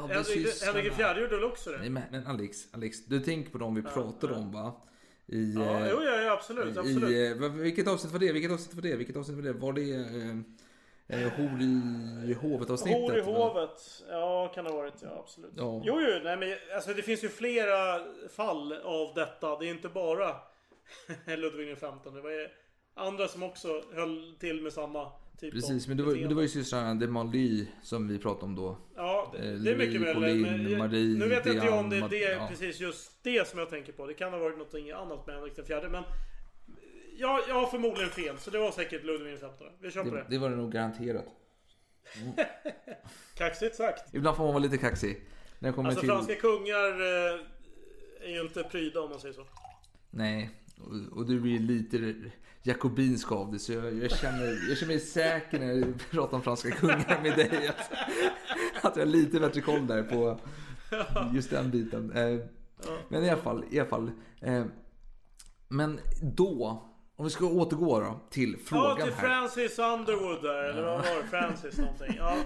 Henrik, den fjärde gjorde väl också det? Nej men, men Alex, Alex, du tänker på dem vi pratade om va? I, Ja, eh, jo, ja, ja, absolut, absolut. I, eh, vilket avsnitt var det? Vilket avsnitt var det? Vilket avsnitt var det? Var det eh, eh, Hor i hovet avsnittet? Hor i hovet. Ja, kan det ha varit. Ja, absolut. Ja. Jo, jo, nej men alltså det finns ju flera fall av detta. Det är inte bara Ludvig den femtonde. Det var andra som också höll till med samma typ Precis, av men det var, men det var ju systrarna de Marly som vi pratade om då. Ja, det, Eh, det är mycket möjligt. Pauline, men jag- Marie, Nu vet jag inte om det är det, ja. precis just det som jag tänker på. Det kan ha varit något annat med Henrik den fjärde. Men jag, jag har förmodligen fel. Så det var säkert Ludvig den femtonde. Vi kör på Det, det. det var det nog garanterat. Kaxigt sagt. Ibland får man vara lite kaxig. När det kommer Alltså till... franska kungar eh, är ju inte pryda om man säger så. Nej, och, och du blir lite jakobinsk av det. Så jag, jag, känner, jag känner mig säker när jag pratar om franska kungar med dig. Att, att jag har lite bättre koll där på just den biten. Eh, Men i alla fall, i alla fall. Eh, men då, om vi ska återgå då till frågan Ja, till här. Francis Underwood där, eller vad var det? Francis någonting. Ja,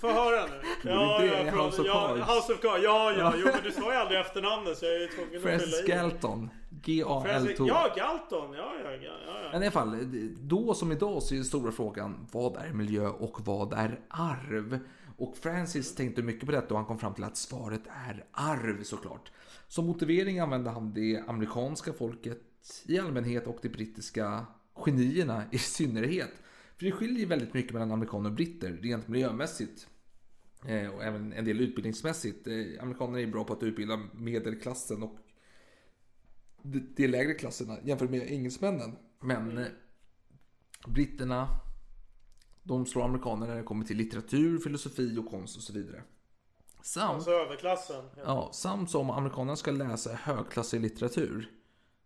få- höra nu. Ja, det ja, förlåt. House of ja. House of Cards. Ja, ja, jo, men du sa ju aldrig efternamnet så jag är ju tvungen att Francis fylla i. Galton. Francis, G-A-L-T. ja, Galton. Ja, ja, ja. ja, ja. Men i alla fall, då som idag så är den stora frågan vad är miljö och vad är arv? Och Francis tänkte mycket på detta och han kom fram till att svaret är arv såklart. Som motivering använde han det amerikanska folket i allmänhet och de brittiska genierna i synnerhet. För det skiljer väldigt mycket mellan amerikaner och britter rent miljömässigt. Eh, och även en del utbildningsmässigt. Eh, amerikanerna är bra på att utbilda medelklassen och de, lägre klasserna jämfört med engelsmännen. Men eh, britterna, de slår amerikanerna när det kommer till litteratur, filosofi och konst och så vidare. Samt, Alltså överklassen. Ja, samt som amerikanerna ska läsa högklassig litteratur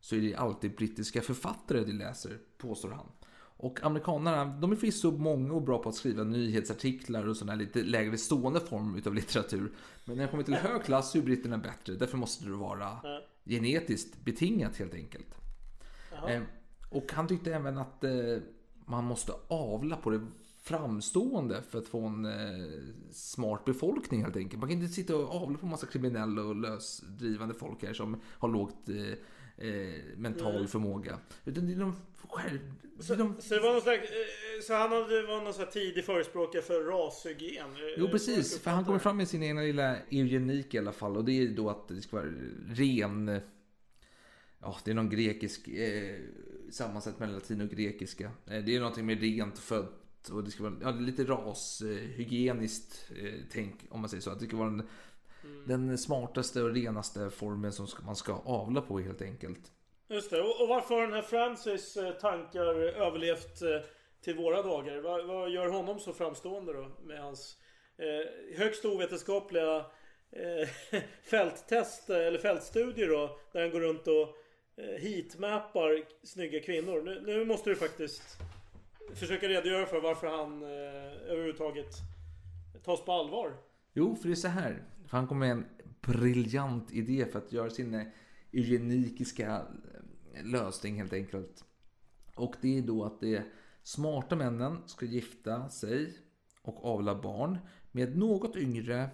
så är det alltid brittiska författare de läser, påstår han. Och amerikanerna, de är förvisso många och bra på att skriva nyhetsartiklar och sådana här lite lägre stående form utav litteratur. Men när det kommer till hög klass så är britterna bättre. Därför måste det vara genetiskt betingat helt enkelt. Eh, och han tyckte även att eh, man måste avla på det framstående för att få en eh, smart befolkning helt enkelt. Man kan inte sitta och avla på massa kriminella och lösdrivande folk här som har lågt eh, eh, mental förmåga. Utan det är de själv... Är de, Så det var någon slags, eh, så han hade, var någon här tidig förespråkare för rashygien? Eh, Jo precis, för han kommer fram med sin egna lilla eugenik i alla fall och det är då att det ska vara ren... Ja, det är någon grekisk eh, sammansatt mellan latin och grekiska. Eh, det är någonting med rent fött och det ska vara ja, lite rashygieniskt eh, tänk om man säger så. Att det ska vara den, den smartaste och renaste formen som man ska avla på helt enkelt. Just det. Och, och varför har den här Francis eh, tankar överlevt eh, till våra dagar? Vad, vad gör honom så framstående då? Med hans eh, högst ovetenskapliga eh, fälttest eller fältstudier då. Där han går runt och heatmappar snygga kvinnor. Nu, nu måste du faktiskt försöka redogöra för varför han eh, överhuvudtaget tas på allvar. Jo, för det är så här. För han kom med en briljant idé för att göra sin eh, eugenikiska eh, lösning helt enkelt. Och det är då att de smarta männen ska gifta sig och avla barn med något yngre,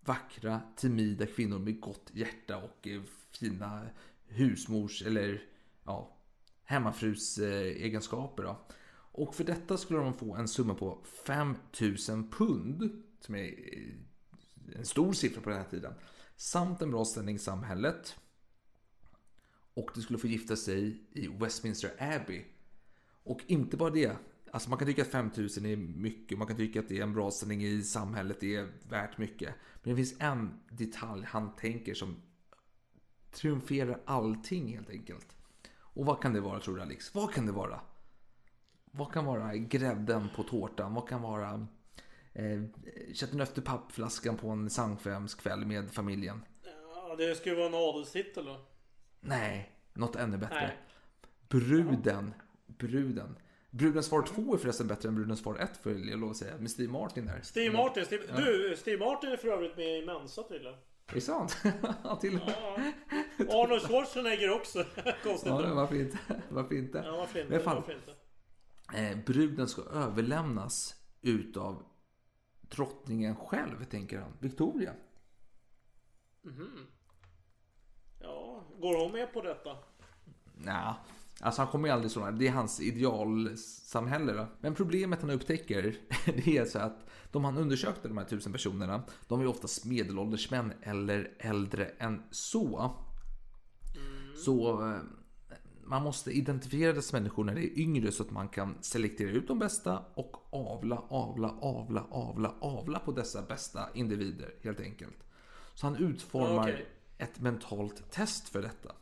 vackra, timida kvinnor med gott hjärta och eh, fina husmors eller ja, hemmafrus egenskaper. Då. Och för detta skulle de få en summa på 5000 pund, som är en stor siffra på den här tiden, samt en bra ställning i samhället. Och de skulle få gifta sig i Westminster Abbey. Och inte bara det, Alltså man kan tycka att 5000 är mycket, man kan tycka att det är en bra ställning i samhället, det är värt mycket. Men det finns en detalj han tänker som triumferar allting helt enkelt. Och vad kan det vara tror du Alex? Vad kan det vara? Vad kan vara grädden på tårtan? Vad kan vara chateauneuf efter pappflaskan på en sangfemskväll med familjen? Ja, det ju vara en adelstitel då. Nej, något ännu bättre. Nej. Bruden. Bruden. Brudens far 2 är förresten bättre än Brudens far 1 får jag lov att säga. Med Steve Martin där. Steve Martin. Steve, Du, Steve Martin är för övrigt med i Mensa tydligen. Är det sant? Ja, till. Ja. Arnold Schwarzenegger också. Konstigt Ja, varför inte? Varför inte? Ja, varför inte? Men fall, Varför inte? eh, bruden ska överlämnas utav drottningen själv, tänker han. Victoria. Ja, går hon med på detta? Nej, alltså han kommer ju aldrig så Det är hans idealsamhälle. Då. Men problemet han upptäcker, det är så att de han undersökte, de här tusen personerna, de är oftast medelålders män eller äldre än så. Så eh, man måste identifiera dessa människor när det är yngre så att man kan selektera ut de bästa och avla, avla, avla, avla, avla på dessa bästa individer helt enkelt. Så han utformar Okej. ett mentalt test för detta.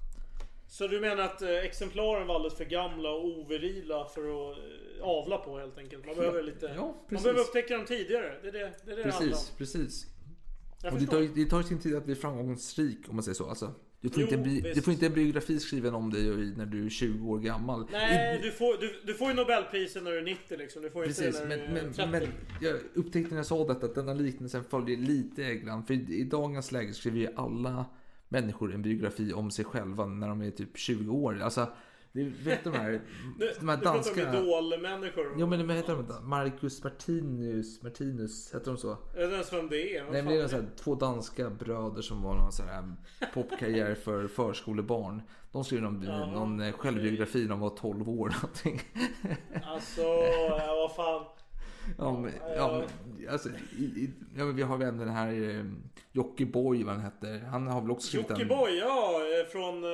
Så du menar att eh, exemplaren var alldeles för gamla och overila för att eh, avla på helt enkelt? Man behöver lite... Ja, man behöver upptäcka dem tidigare. Det är det det, är det. Precis, precis. Jag Och det tar, det tar sin tid att bli framgångsrik om man säger så. Alltså, du, får Jo, inte visst. du får inte en biografi skriven om dig när du är 20 år gammal. Nej, I- du får, du, du får ju Nobelpriset när du är 90 liksom. Du får Precis, inte när men, du är men, 30. men jag upptäckte när jag sa detta att denna liknelsen följer lite grann. För i, i dagens läge skriver ju alla människor en biografi om sig själva när de är typ 20 år. Alltså, det, vet du de här, Du, de här du pratar danska... om idolmänniskor. Jo men vad heter de? Marcus Martinus, Martinus, heter de så? Jag vet inte ens vem det är. Nej men det är så här, två danska bröder som var någon sån här popkarriär för förskolebarn. De skrev någon, Ja, någon eh, självbiografi när de var 12 år någonting. Alltså, ja, vad fan. Ja, men, ja, men, alltså, i, i, ja, men vi har väl den här eh, Jockiboi vad han heter. Han har väl också skrivit en... Jockiboi, ja. eh, Från... eh,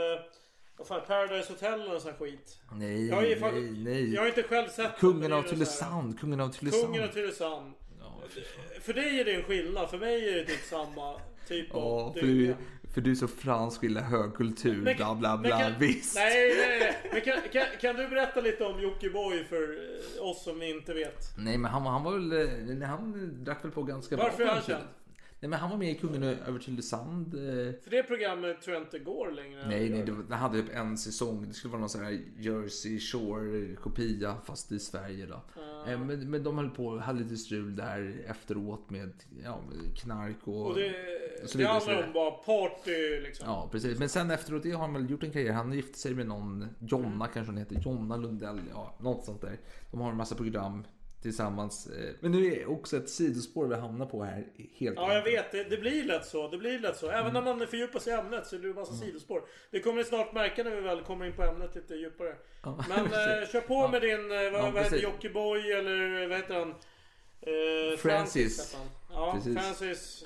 Vad fan, Paradise Hotel eller sån skit. Nej, Jag har, ju fan, nej, nej. jag har inte själv sett Kungen av Tylösand, kungen av Tylösand. Kungen av Tylösand. För dig är det en skillnad, för mig är det typ samma typ Ja, av för du, för du är så fransk, gillar högkultur, Men- bla bla bla. kan, Visst. Nej, nej, nej. Men kan, kan, kan du berätta lite om Jockiboi för eh, oss som inte vet? Nej men han, han var väl, eh, nej, han drack väl på ganska Varför bra. är han känd? Nej men han var med i Kungen över Tylösand. eh, För det programmet tror jag inte går längre. Nej, nej, det, var, det hade typ en säsong. Det skulle vara någon sån här Jersey Shore kopia fast i Sverige då. Eh, Men, men de höll på, hade lite strul där efteråt med ja, med knark och, Och det, och så det handlar om bara party liksom. Ja, precis. Men sen efteråt det har han väl gjort en karriär. Han gifte sig med någon, Jonna kanske hon heter, Jonna Lundell, ja, något sånt där. De har en massa program tillsammans. eh, Men nu är också ett sidospår vi hamnar på här. Helt Ja, jag vet. Det, det blir lätt så. Det blir lätt så. Även Mm. när man fördjupar sig i ämnet så blir det en massa sidospår. Det kommer ni snart märka när vi väl kommer in på ämnet lite djupare. Ja, Men eh, kör på med din, eh, vad, Ja, vad heter. Jockiboi eller vad heter han? Eh, Francis. han. Ja, Precis. Francis.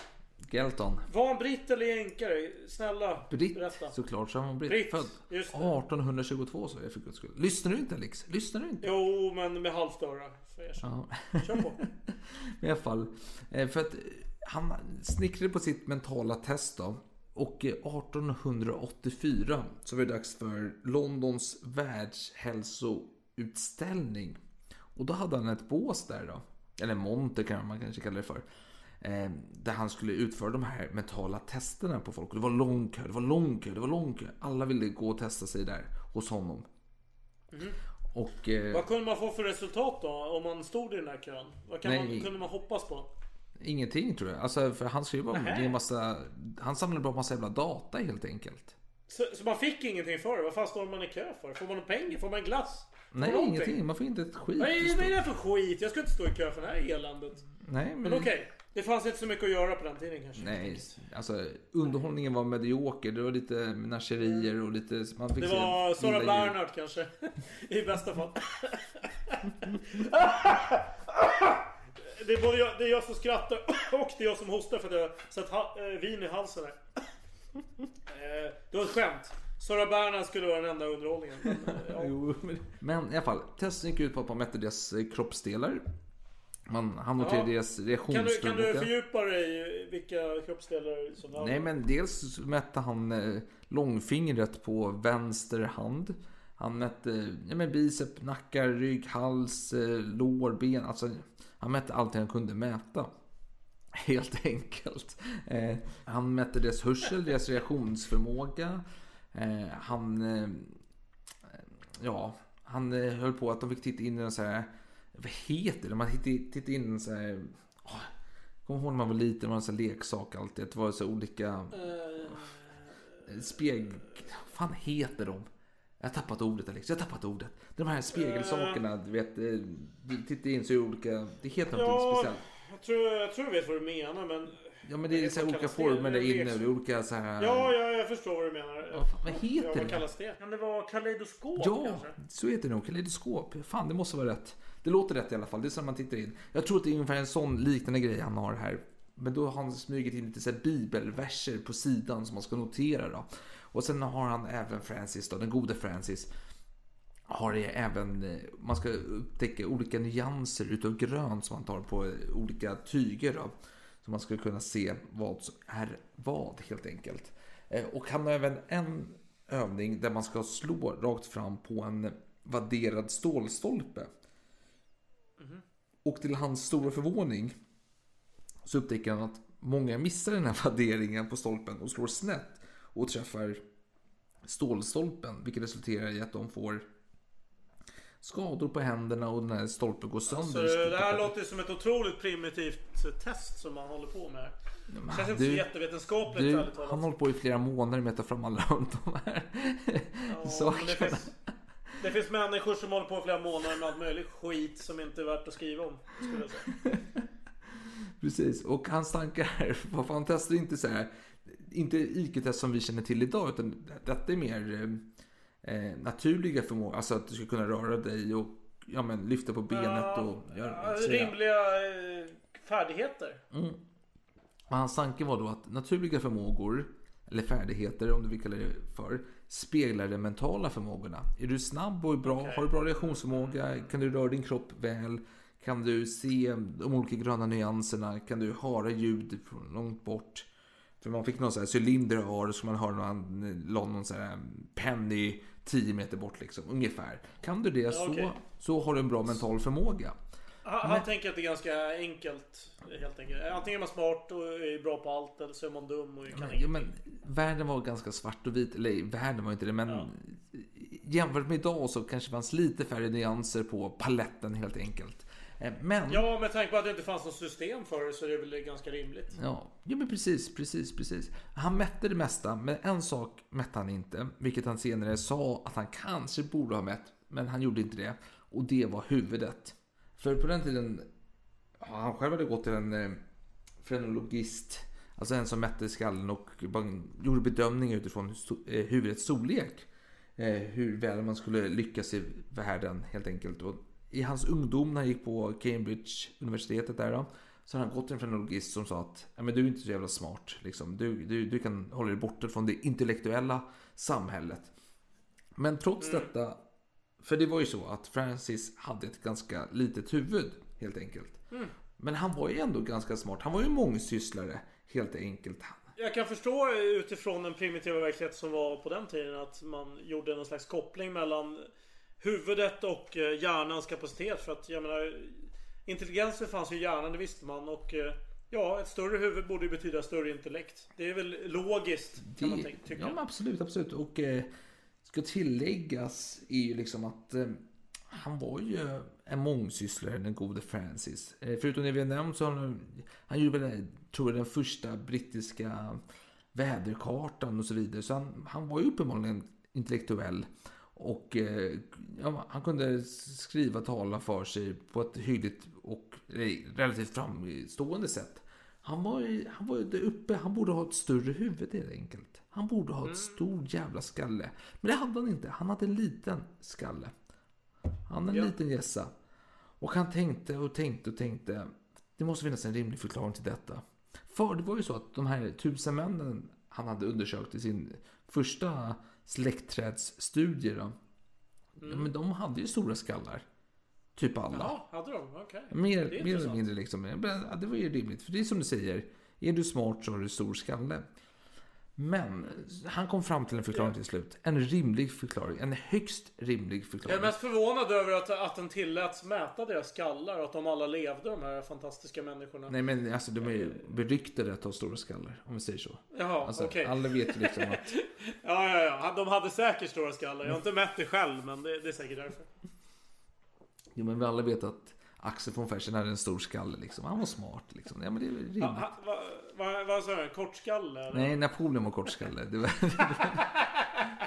Gelton. Var han britt eller jänkare? Snälla, Britt, berätta. såklart så var han britt. Britt, Född just det. 1822 så jag för guds skull. Lyssnar du inte Alex? Lyssnar du inte? Jo, men med halvt öra. jag erkänna. Ja. Kör på. I alla fall. eh, För att eh, han snickrade på sitt mentala test då. Och eh, 1884 så var det dags för Londons världshälsoutställning. Och då hade han ett bås där då. Eller monter kan man kanske kalla det för. Eh, Där han skulle utföra de här mentala testerna på folk. Och det var lång kö, det var lång kö, det var lång kö. Alla ville gå och testa sig där hos honom. Och... eh, Vad kunde man få för resultat då? Om man stod i den här kön? Vad kan Nej. man, kunde man hoppas på? Ingenting tror jag. Alltså, för han skrev bara Nähä. en massa... Han samlade bara massa jävla data helt enkelt. Så, så man fick ingenting för det? Vad fan står man i kö för? Får man pengar? Får man glass? Får Nej, man ingenting. Man får inte ett skit. Nej, vad är det för skit? Jag ska inte stå i kö för det här eländet. Nej, men... Men okej. Det fanns inte så mycket att göra på den tiden kanske. Nej, alltså underhållningen var medioker. Det var lite menagerier och lite... Man fick Det var Sara. Bernhardt kanske. I bästa fall. Det är både jag, det är jag som skrattar och det är jag som hostar för att jag satt ha, eh, vin i halsen här. Eh, Det var ett skämt. Sara Bernhard skulle vara den enda underhållningen. Men, eh, ja. Jo, men- Men i alla fall, testen gick ut på att man mätte deras kroppsdelar. Man, han noterade Ja. deras Kan, du, reaktionsförmåga. kan du fördjupa dig i vilka kroppsdelar som Nej men dels mätte han eh, långfingret på vänster hand. Han mätte ja, men bicep, nackar, rygg, hals, eh, lår, ben. Alltså, han mätte allt han kunde mäta. Helt enkelt. Eh, han mätte deras hörsel, deras reaktionsförmåga. Eh, han... Eh, ja, han eh, höll på att de fick titta in i en så här... Vad heter det? Man tittade, tittade in så här... åh, Kommer ihåg när man var liten, det en sån här leksak alltid. Det var så olika Eh, spegel... Vad fan heter de? Jag har tappat ordet Alex, jag har tappat ordet. De här spegelsakerna, du vet. eh, Du tittar in så är det olika... Det heter någonting Ja, speciellt. jag tror, jag tror jag vet vad du menar men... Ja men det är så här olika det? former där Det är inne. Det är olika så här... Ja, ja, jag förstår vad du menar. Vad fan- vad heter ja, det? vad kallas det? Kan det vara kaleidoskop Ja, kanske? så heter det nog. Kaleidoskop. Fan, det måste vara rätt. Det låter rätt i alla fall. Det är så man tittar in. Jag tror att det är ungefär en sån liknande grej han har här. Men då har han smugit in lite så här bibelverser på sidan som man ska notera då. Och sen har han även Francis då, den gode Francis. Har det även, eh, man ska upptäcka olika nyanser utav grönt som man tar på olika tyger då. Så man ska kunna se vad som är vad helt enkelt. Eh, och han har även en övning där man ska slå rakt fram på en vadderad stålstolpe. Och till hans stora förvåning så upptäcker han att många missar den här vadderingen på stolpen och slår snett och träffar stålstolpen. Vilket resulterar i att de får skador på händerna och den här stolpen går sönder. Så det här låter som ett otroligt primitivt test som man håller på med. Det känns inte så du- jättevetenskapligt Du, han hållit på i flera månader med att ta fram alla de här Ja, sakerna. Det finns människor som håller på i flera månader med allt möjligt skit som inte är värt att skriva om. Skulle jag säga. Precis, och hans tankar, vad fan testar inte så här, inte IQ-test som vi känner till idag, utan detta är mer eh, naturliga förmågor, alltså att du ska kunna röra dig och ja, men, lyfta på benet och göra Ja, så- rimliga eh, färdigheter. Mm. Och hans tanke var då att naturliga förmågor, eller färdigheter om du vill kalla det för, speglar de mentala förmågorna. Är du snabb och bra, har du bra reaktionsförmåga, kan du röra din kropp väl, kan du se de olika gröna nyanserna, kan du höra ljud från långt bort. För man fick någon sån här cylinder och så man hör när han la någon sån här penny 10 meter bort liksom, ungefär. Kan du det så, okej. så har du en bra mental förmåga. Han, Men- tänker att det är ganska enkelt. Helt enkelt. Antingen är man smart och är bra på allt eller så är man dum och kan Men, ja, men världen var ganska svart och vit. Eller världen var inte det, men jämfört med idag så kanske det fanns lite färre nyanser på paletten helt enkelt. Eh, Men, ja, Ja, med tanke på att det inte fanns något system för det så är det väl ganska rimligt. ja, men precis, precis, precis. Han mätte det mesta, men en sak mätte han inte, vilket han senare sa att han kanske borde ha mätt, men han gjorde inte det. Och det var huvudet. För på den tiden, ja, han själv hade gått till en eh, frenologist, alltså en som mätte skallen och gjorde bedömningar utifrån eh, huvudets storlek. Eh, hur väl man skulle lyckas i världen helt enkelt. Och I hans ungdom när han gick på Cambridge universitetet där då, så har han gått till en frenologist som sa att ja, men du är inte så jävla smart. Liksom. Du, du, du kan hålla dig borta från det intellektuella samhället. Men trots detta, för det var ju så att Francis hade ett ganska litet huvud helt enkelt. Mm. Men han var ju ändå ganska smart. Han var ju mångsysslare helt enkelt. Jag kan förstå utifrån den primitiva verklighet som var på den tiden att man gjorde någon slags koppling mellan huvudet och eh, hjärnans kapacitet. För att jag menar, intelligensen fanns ju i hjärnan, det visste man. Och eh, ja, ett större huvud borde ju betyda större intellekt. Det är väl logiskt kan man Det- tänka, tycka. Ja, men absolut, absolut. Och eh, ska tilläggas är ju liksom att eh, han var ju en mångsysslare, den gode Francis. Eh, förutom det vi har nämnt så har han, han gjorde väl, tror jag, den första brittiska väderkartan och så vidare. Så han, han var ju uppenbarligen intellektuell. Och eh, ja, han kunde skriva tala för sig på ett hyggligt och relativt framstående sätt. Han var ju han var ju där uppe, han borde ha ett större huvud helt enkelt. Han borde ha ett stor jävla skalle. Men det hade han inte, han hade en liten skalle. Han hade en Ja. liten gässa. Och han tänkte och tänkte och tänkte. Det måste finnas en rimlig förklaring till detta. För det var ju så att de här tusen männen han hade undersökt i sin första släktträdsstudier. Då. Ja, men de hade ju stora skallar. Typ alla. Ja, hade de? Okej. Mer, mer eller mindre liksom. Det var ju rimligt. För det är som du säger. Är du smart så har du stor skalle. Men han kom fram till en förklaring till slut. En rimlig förklaring. En högst rimlig Jag förklaring. är mest förvånad över att, att den tilläts mäta deras skallar och att de alla levde, de här fantastiska människorna. Nej men alltså de är ju beryktade att ha stora skallar. Om vi säger så. Jaha, Alltså, okej. Alla vet ju liksom att Ja, ja, ja. De hade säkert stora skallar. Jag har inte mätt det själv, men det, det är säkert därför. Jo men vi alla vet att Axel von Fersen hade en stor skalle liksom. Han var smart liksom. Ja men det är rimligt. Vad va, vad sa du? Kortskalle? eller? Nej, Napoleon var kortskalle. Det var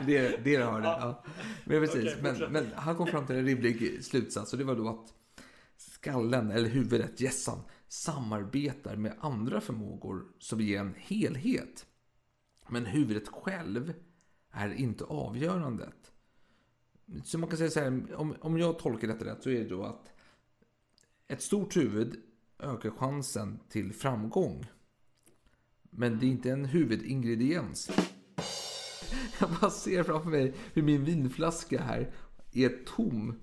det, det jag hörde. Ja. Men precis. Okej, men, men han kom fram till en rimlig slutsats och det var då att skallen, eller huvudet, gässan, samarbetar med andra förmågor som ger en helhet. Men huvudet själv är inte avgörandet. Så man kan säga så här, om, om jag tolkar detta rätt så är det då att ett stort huvud ökar chansen till framgång. Men det är inte en huvudingrediens. Jag bara ser framför mig hur min vinflaska här är tom.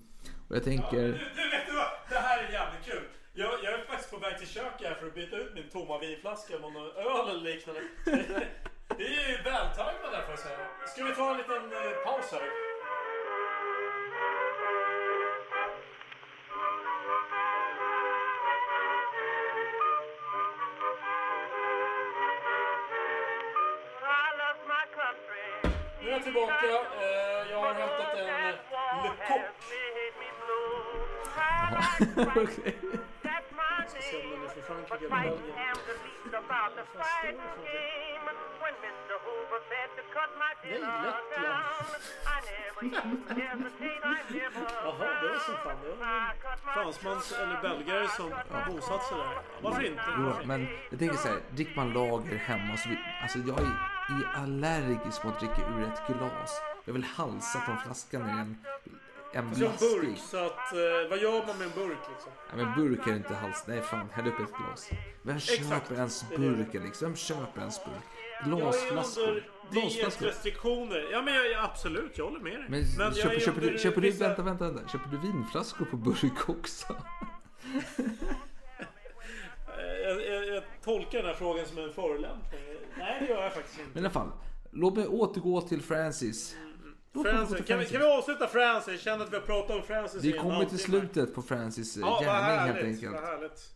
Och jag tänker... Du, du vet du vad? Det här är jävligt kul. Jag, jag är faktiskt på väg till köket här för att byta ut min tomma vinflaska mot någon öl eller liknande. Det är ju vältajmat där får jag säga. Ska vi ta en liten eh, paus här? Tillbaka. Eh, jag har hämtat en eh, Le. Okej. Ska se om den är från Frankrike eller Belgien. Nej, Lettland. Jaha, det är som fan det. är Fransmans eller belgare som bosatt sig där. Varför inte? Jo, men jag tänker så här, dricker man lager hemma så vi, Alltså jag är, är allergisk mot att dricka ur ett glas. Jag vill halsa från flaskan i en, en Som burk, blaskig. så att... Eh, vad gör man med en burk liksom? Ja, men burk är inte hals. Nej fan, häll upp ett glas. Vem Exakt. köper ens är burkar liksom? Vem köper ens burk? Jag är Glasflaskor. under Glasflaskor. dietrestriktioner. Ja men jag, jag, absolut, jag håller med dig. Men, jag köper, är köper, du, under köper du, vissa- vänta, vänta, vänta. Köper du vinflaskor på burk också? Jag, jag, jag tolkar den här frågan som en förolämpning. Nej det gör jag faktiskt inte. Men i alla fall, låt mig återgå till Francis. Francis, kan, vi, kan vi avsluta Francis? Jag känner att vi har pratat om Francis Vi kommer till slutet på Francis eh, Ja, gärning helt härligt. enkelt. Vad härligt.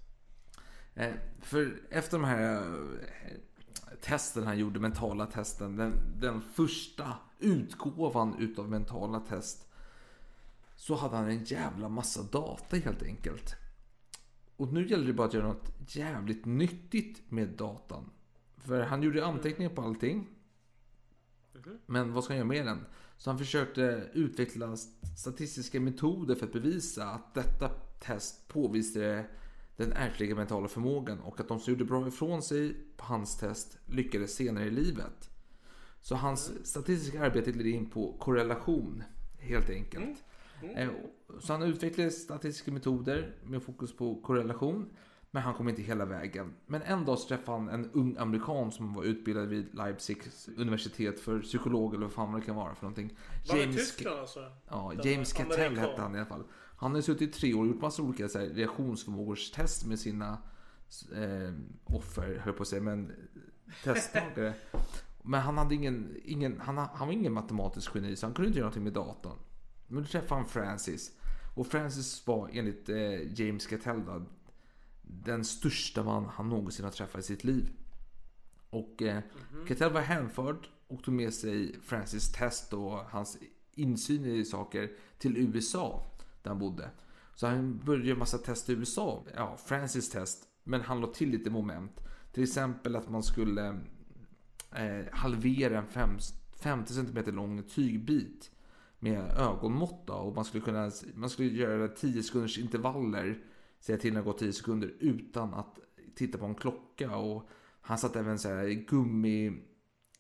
Eh, för efter de här eh, testen han gjorde, mentala testen, den, den första utgåvan utav mentala test, så hade han en jävla massa data helt enkelt. Och nu gäller det bara att göra något jävligt nyttigt med datan. För han gjorde anteckningar på allting. Men vad ska han göra med den? Så han försökte utveckla statistiska metoder för att bevisa att detta test påvisade den ärftliga mentala förmågan och att de som gjorde bra ifrån sig på hans test lyckades senare i livet. Så hans statistiska arbete ledde in på korrelation helt enkelt. Eh, Så han utvecklade statistiska metoder med fokus på korrelation. Men han kom inte hela vägen. Men en dag så träffade han en ung amerikan som var utbildad vid Leipzigs universitet för psykolog eller vad fan det kan vara för någonting. Var det Tyskland alltså? Ja, Den James Cattell hette han i alla fall. Han har suttit i tre år och gjort massa olika så här, reaktionsförmågorstest med sina eh, offer, höll på att säga, men testtagare. men han hade ingen, ingen han, han var ingen matematisk geni så han kunde inte göra någonting med datorn. Men då träffade han Francis. Och Francis var enligt eh, James Cattell då, den största man han någonsin har träffat i sitt liv. Och eh, Cattell var hänförd och tog med sig Francis test och hans insyn i saker till USA där han bodde. Så han började göra massa test i USA. Ja, Francis test. Men han la till lite moment. Till exempel att man skulle eh, halvera en fem, 50 cm lång tygbit med ögonmått. Då, och man skulle, kunna, man skulle göra 10 sekunders intervaller. Säga till när det gått 10 sekunder utan att titta på en klocka. Och han satte även så här gummi...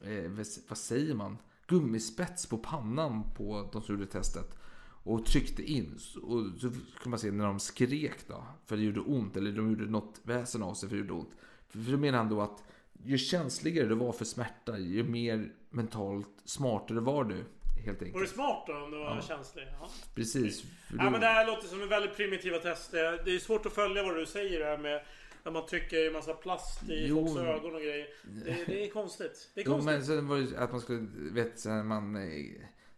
Eh, vad- säger man? Gummispets på pannan på de som gjorde testet. Och tryckte in. Och så kunde man se när de skrek då. För det gjorde ont. Eller de gjorde något väsen av sig för det gjorde ont. För, för då menar han då att ju känsligare du var för smärta, ju mer mentalt smartare var du. Helt Var du enkelt. smart då om du var Ja. känslig? Ja. Precis. Ja, men det här låter som en väldigt primitiva tester. Det är svårt att följa vad du säger här med när man trycker en massa plast i Jo. folks ögon och grejer. Det, det är konstigt. Det är Jo, konstigt. men sen var det att man skulle, vet man eh,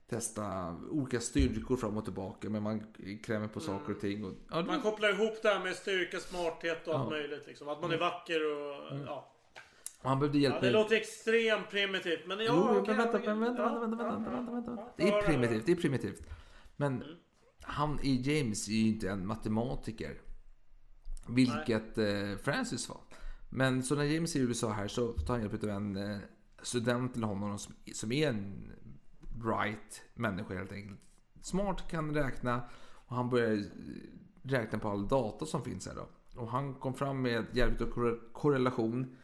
testa olika styrkor fram och tillbaka. Men man krämer på saker och ting. Och, ja, det Man var- kopplar ihop det här med styrka, smarthet och allt Ja. möjligt. Liksom. Att man är vacker och... Ja. Han behövde hjälp Ja, det låter extremt primitivt. Men ja, Jo, men vänta, men vänta, vänta, vänta, vänta, vänta, vänta, vänta. Det är primitivt, det är primitivt. Men Mm. han i James är ju inte en matematiker. Vilket eh, Francis var. Men så när James är i USA här så tar han hjälp av en eh, student till honom som, som är en bright människa helt enkelt. Smart, kan räkna och han börjar eh, räkna på all data som finns här då. Och han kom fram med hjälp av korre- korrelation.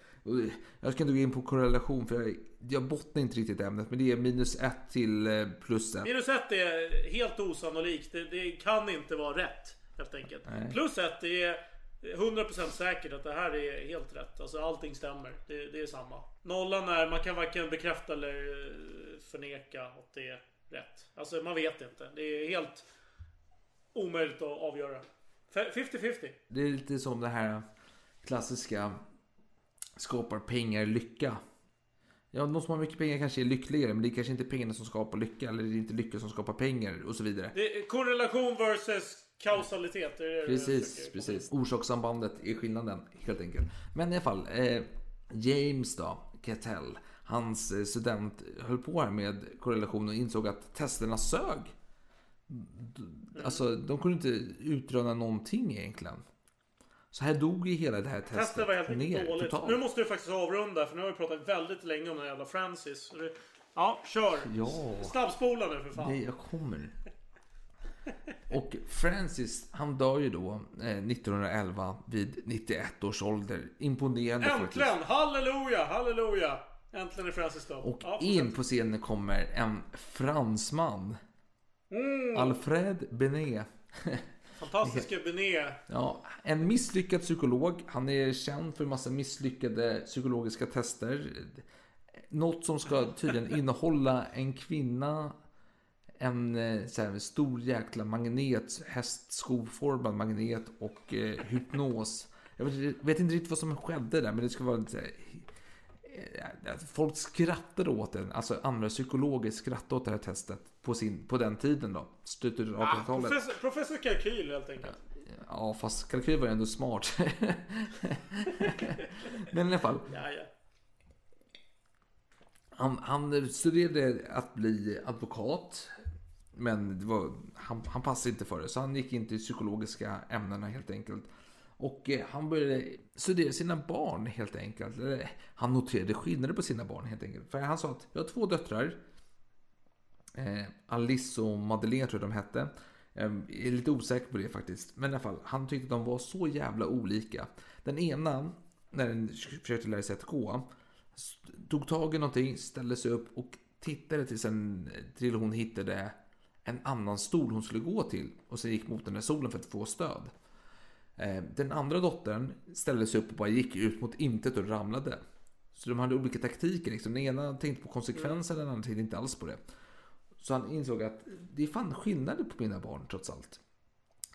Jag ska inte gå in på korrelation för jag, jag bottnar inte riktigt ämnet. Men det är minus 1 till eh, plus 1. Minus ett är helt osannolikt. Det, det kan inte vara rätt. Helt enkelt. Nej. Plus ett är 100% säkert att det här är helt rätt. Alltså allting stämmer. Det, det är samma. Nollan är, man kan varken bekräfta eller eh, förneka att det är rätt. Alltså man vet inte. Det är helt omöjligt att avgöra. F- 50-50. Det är lite som det här klassiska skapar pengar lycka. Ja, de som har mycket pengar kanske är lyckligare, men det är kanske inte pengarna som skapar lycka, eller det är inte lycka som skapar pengar och så vidare. Korrelation versus kausalitet. Det är det Precis, precis. Orsakssambandet är skillnaden helt enkelt. Men i alla fall, eh, James då, Cattell, hans eh, student höll på här med korrelation och insåg att testerna sög. Alltså, de kunde inte utröna någonting egentligen. Så här dog ju hela det här testet Testet var helt ner dåligt. totalt. Nu måste du faktiskt avrunda för nu har vi pratat väldigt länge om den jävla Francis. Ja, kör! Ja. Snabbspola nu för fan. Nej, jag kommer. Och Francis, han dör ju då eh, 1911 vid 91 års ålder. Imponerande faktiskt. Äntligen! Halleluja! Halleluja! Äntligen är Francis död. Och Ja, in på scenen kommer en fransman. Alfred Benet. Fantastiska Benet. Ja, en misslyckad psykolog. Han är känd för en massa misslyckade psykologiska tester. Något som ska tydligen innehålla en kvinna, en eh, så här, stor jäkla magnet, hästskoformad magnet och eh, hypnos. Jag vet, vet inte riktigt vad som skedde där, men det ska vara lite så här, eh, att Folk skrattade åt den, alltså andra psykologer skrattade åt det här testet på, sin, på den tiden då, slutet av Ah, 1800-talet. professor, professor Kalkyl helt enkelt. Ja, fast kalkyl var ändå smart. Men i alla fall. Ja, ja. Han, han studerade att bli advokat. Men det var, han, han passade inte för det. Så han gick inte i psykologiska ämnena helt enkelt. Och eh, han började studera sina barn helt enkelt. Eh, han noterade skillnader på sina barn helt enkelt. För han sa att jag har två döttrar. Eh, Alice och Madeleine tror jag de hette. Ehm, jag är lite osäker på det faktiskt. Men i alla fall, han tyckte att de var så jävla olika. Den ena, när den försökte lära sig att gå, tog tag i någonting, ställde sig upp och tittade tills, en, till hon hittade en annan stol hon skulle gå till. Och sen gick mot den där solen för att få stöd. Eh, Den andra dottern ställde sig upp och bara gick ut mot intet och ramlade. Så de hade olika taktiker. Liksom. Den ena tänkte på konsekvenser, den andra tänkte inte alls på det. Så han insåg att det är fan skillnader på mina barn trots allt.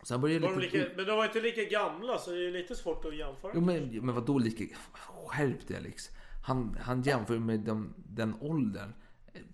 Så han började Var de lite... lika, men de var inte lika gamla så det är lite svårt att jämföra. Jo, men, men vadå lika... Skärp dig Alex. Han, han jämför med de, den åldern.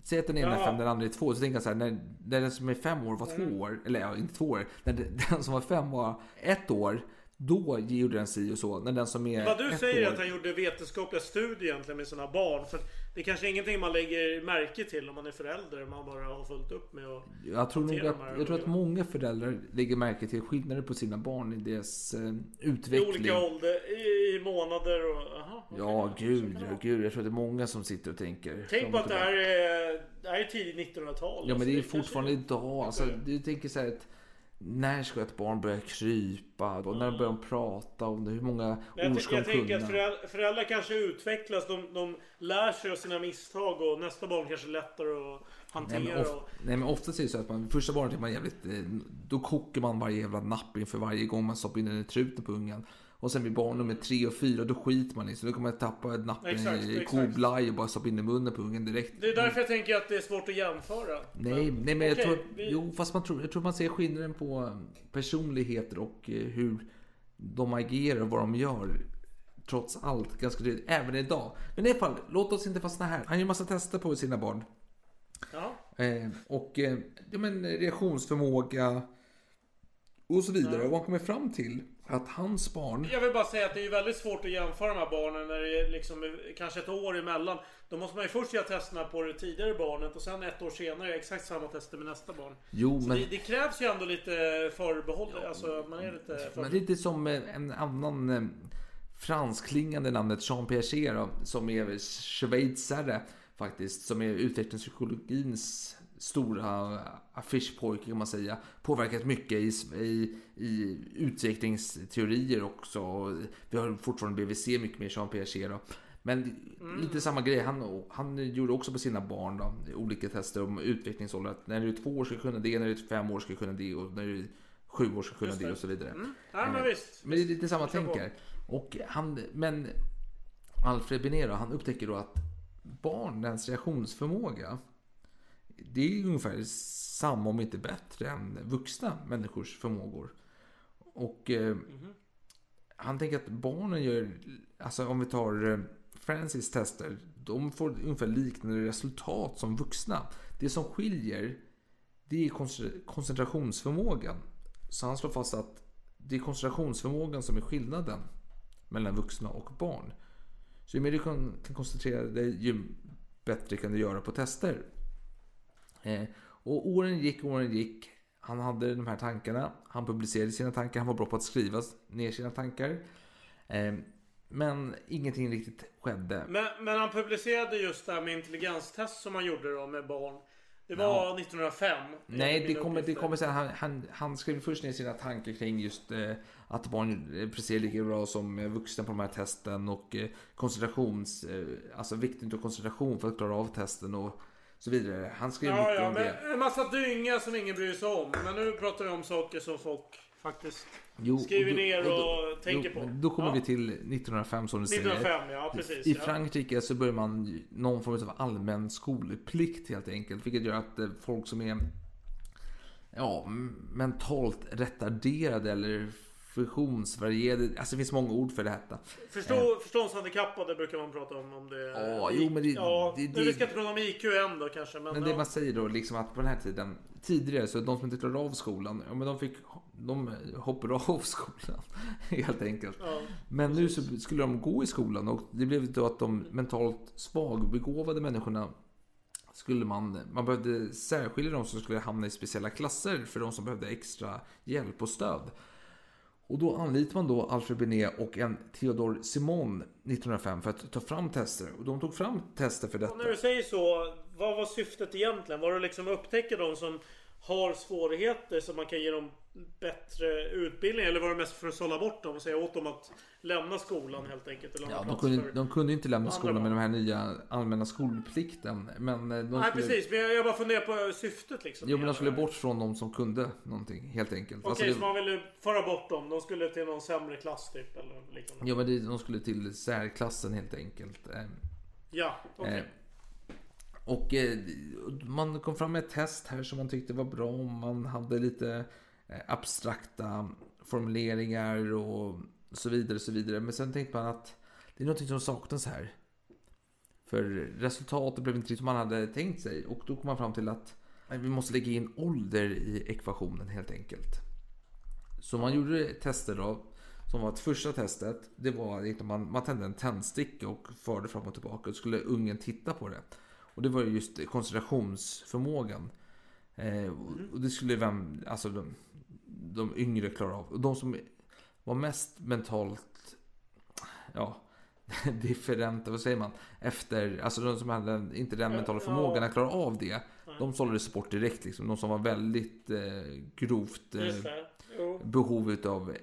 Säg att den ena är Ja. fem, den andra är två. Så tänker jag så här, när, när den som är fem år var två Mm. år, eller ja, inte två år. När den, den som var fem var ett år, då gjorde den si och så. När den som är Vad du säger är år, att han gjorde vetenskapliga studier egentligen med sina barn. För det är kanske ingenting man lägger märke till om man är förälder. Man bara har fullt upp med att jag tror, nog att, jag tror att många föräldrar lägger märke till skillnader på sina barn i deras eh, I utveckling. olika ålder, i, i månader och... Aha. Ja, gud, ja, gud. Jag tror att det är många som sitter och tänker. Tänk på att det här är, det här är tidigt 1900-tal. Ja men det är alltså, fortfarande kanske- idag. Alltså, du tänker så här att när ska ett barn börja krypa? Och när börjar de prata om det? Hur många jag, ord ska jag de tänker kunna? att föräldrar, föräldrar kanske utvecklas. De, de lär sig av sina misstag och nästa barn kanske är lättare att hantera. Nej men, of, och, nej men oftast är det så att man, första barnet är man jävligt, eh, då kokar man varje jävla napp inför varje gång man stoppar in den i truten på ungen. Och sen vid barn nummer tre och fyra, då skiter man i. Så då kommer man tappa nappen Exakt, i koblaj och bara stoppa in i munnen på ungen direkt. Det är därför jag tänker att det är svårt att jämföra. Nej, nej men jag okej, tror, vi- jo, fast man tror, jag tror man ser skillnaden på personligheter och eh, hur de agerar och vad de gör. Trots allt, ganska tydligt, även idag. Men i alla fall, låt oss inte fastna här. Han gör massa tester på sina barn. Ja. Eh, och eh, ja, men, reaktionsförmåga och så vidare. Och han kommer fram till att hans barn Jag vill bara säga att det är väldigt svårt att jämföra de här barnen när det är liksom kanske ett år emellan. Då måste man ju först göra testerna på det tidigare barnet och sen ett år senare exakt samma tester med nästa barn. Jo, Så men- det, det krävs ju ändå lite förbehåll. Alltså man är lite... Men lite som eh, en annan eh, franskklingande namnet Jean Piaget då, som är schweizare faktiskt, som är utvecklingspsykologins stora affischpojke kan man säga. Påverkat mycket i, i, i utvecklingsteorier också. Vi har fortfarande BVC mycket med Jean Piaget då. Men lite samma grej. Han, han gjorde också på sina barn då, olika tester om utvecklingsålder. Att när du är två år ska kunna det, när du är fem år ska kunna det och när du är sju år ska kunna det det. och så vidare. Mm. Ja, men Eh, visst. Men det är lite samma Kör på. tänk här. Och han, men Alfred Benero, han upptäcker då att barnens reaktionsförmåga det är ungefär samma om inte bättre än vuxna människors förmågor. Och eh, han tänker att barnen gör, alltså om vi tar eh, Francis tester, de får ungefär liknande resultat som vuxna. Det som skiljer, det är konce- koncentrationsförmågan. Så han slår fast att det är koncentrationsförmågan som är skillnaden mellan vuxna och barn. Så ju mer du kan, kan koncentrera dig, ju bättre kan du göra på tester. Eh, och åren gick, åren gick. Han hade de här tankarna. Han publicerade sina tankar. Han var bra på att skriva ner sina tankar. Eh, men ingenting riktigt skedde. Men, men han publicerade just det här med intelligenstest som han gjorde då med barn. Det var Ja. 1905. Nej, det kommer, det kommer sen. Han, han, han skrev först ner sina tankar kring just eh, att barn eh, precis lika bra som vuxna på de här testen och eh, koncentrations, eh, alltså vikten av koncentration för att klara av testen och så vidare. Han skrev Ja, mycket ja, om men det. en massa dynga som ingen bryr sig om. Men nu pratar vi om saker som folk faktiskt Jo, skriver då- ner och och, då- tänker då, på. Då kommer ja. vi till 1905 som du 1905, säger. ja, precis, I ja. Frankrike så börjar man någon form av allmän skolplikt helt enkelt. Vilket gör att eh, folk som är ja, mentalt retarderade eller funktionsvarierade. Alltså det finns många ord för detta. Förstå, Förståndshandikappade brukar man prata om. om det, Ja, jo, men det- ja, det- nu, det- vi ska inte prata om IQ än då kanske. Men, Men ja. det man säger då liksom att på den här tiden tidigare så de som inte klarade av skolan, ja men de fick de hoppade av skolan helt enkelt. Ja, men nu så skulle de gå i skolan och det blev då att de mentalt svagbegåvade människorna skulle man, man behövde särskilja de som skulle hamna i speciella klasser för de som behövde extra hjälp och stöd. Och då anlitar man då Alfred Binet och en Theodor Simon 1905 för att ta fram tester. Och de tog fram tester för detta. Och när du säger så, vad var syftet egentligen? Var det liksom att upptäcka de som har svårigheter så man kan ge dem bättre utbildning? Eller var det mest för att sålla bort dem och säga åt dem att lämna skolan helt enkelt? Eller Ja, de, kunde, de kunde inte lämna skolan barn? med de här nya allmänna skolplikten. Men eh, de Nej skulle, precis, men jag, jag bara funderar på syftet liksom. Jo, men de skulle bort från de som kunde någonting, helt enkelt. Okej, Alltså, det- så man ville föra bort dem? De skulle till någon sämre klass typ? Eller liknande? Ja, men de skulle till särklassen helt enkelt. Eh, Ja, okej. Eh, och eh, man kom fram med ett test här som man tyckte var bra. Man hade lite eh, abstrakta formuleringar och så vidare. Så vidare. Men sen tänkte man att det är något som saknas här. För resultatet blev inte riktigt som man hade tänkt sig. Och då kom man fram till att vi måste lägga in ålder i ekvationen helt enkelt. Så man gjorde tester då. Som var att första testet. Det var att man, man tände en tändsticka och förde fram och tillbaka. Och skulle ungen titta på det. Och det var ju just koncentrationsförmågan. Eh, och- och det skulle vem, alltså de, de yngre klara av. Och de som var mest mentalt, ja, differenta, vad säger man? Efter, alltså de som hade inte den mentala förmågan att klara av det. De sållades bort direkt liksom. De som var väldigt eh, grovt eh, behov av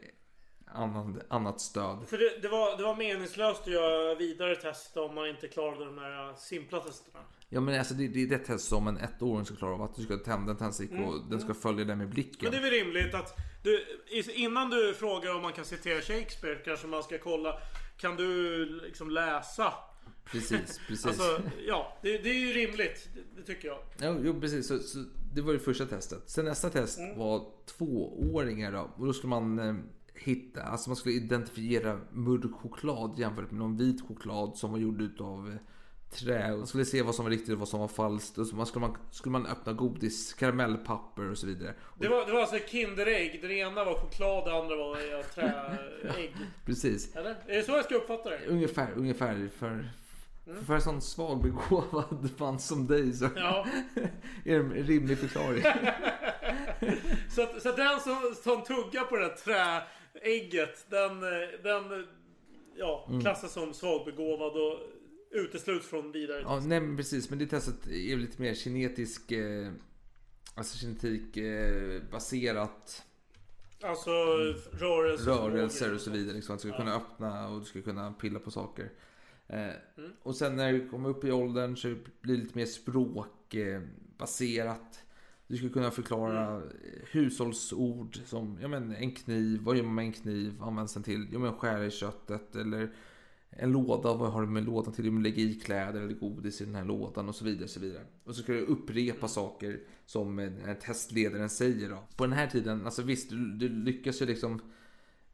annan, annat stöd. För det, det, var, det var meningslöst att göra vidare test om man inte klarade de här simpla testerna. Ja men alltså det, det är det test som en ettåring ska klara av. Att du ska tända en tändstick och den ska följa dig med blicken. Men det är väl rimligt att du, innan du frågar om man kan citera Shakespeare kanske man ska kolla Kan du liksom läsa? Precis, precis. Alltså, ja, det, det är ju rimligt. Det, det tycker jag. Ja, jo, precis. Så, så det var det första testet. Sen nästa test var tvååringar då. Och då skulle man eh, hitta, alltså man skulle identifiera mörk choklad jämfört med någon vit choklad som var gjord utav eh, trä. Och skulle se vad som var riktigt och vad som var falskt. Och så man skulle, man, skulle man öppna godis, karamellpapper och så vidare. Det var, det var alltså Kinderägg. Det ena var choklad, det andra var ja, träägg. Precis. Eller? Är det så jag ska uppfatta det? Ungefär, ungefär. För, för en sån svagbegåvad man som dig så Ja. är det en rimlig förklaring. Så att, så att den som, som tuggar på det där träägget, den, den ja, Mm. klassas som svagbegåvad och utesluts från vidare. Ja, nej men precis. Men det testet är lite mer kinetisk, eh, alltså genetik eh, baserat Alltså rörelser. rörelser och så vidare. Liksom, att du ska kunna öppna och du ska kunna pilla på saker. Eh, Och sen när du kommer upp i åldern så blir det lite mer språkbaserat. Du ska kunna förklara eh, hushållsord som ja, men, en kniv. Vad gör man med en kniv? Används den till? Ja, men skära i köttet. Eller en låda. Vad har du med lådan till? Lägg i kläder eller godis i den här lådan och så vidare. Och så, vidare. Och så ska du upprepa saker som den här testledaren säger. Då. På den här tiden, alltså visst, du, du lyckas ju liksom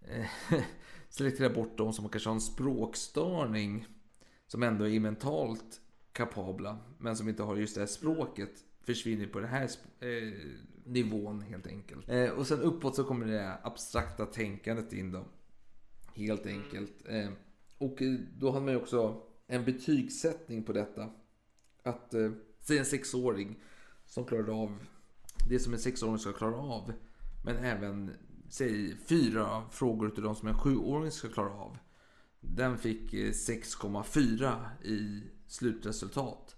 eh, selektera bort de som kanske har en språkstörning som ändå är mentalt kapabla men som inte har just det här språket försvinner på den här eh, nivån helt enkelt. Eh, och sen uppåt så kommer det abstrakta tänkandet in då. Helt enkelt. Eh, och eh, då har man ju också en betygssättning på detta. Att eh, säg en sexåring som klarar av det som en sexåring ska klara av. Men även säg fyra frågor utav de som en sjuåring ska klara av. Den fick eh, 6,4 i slutresultat.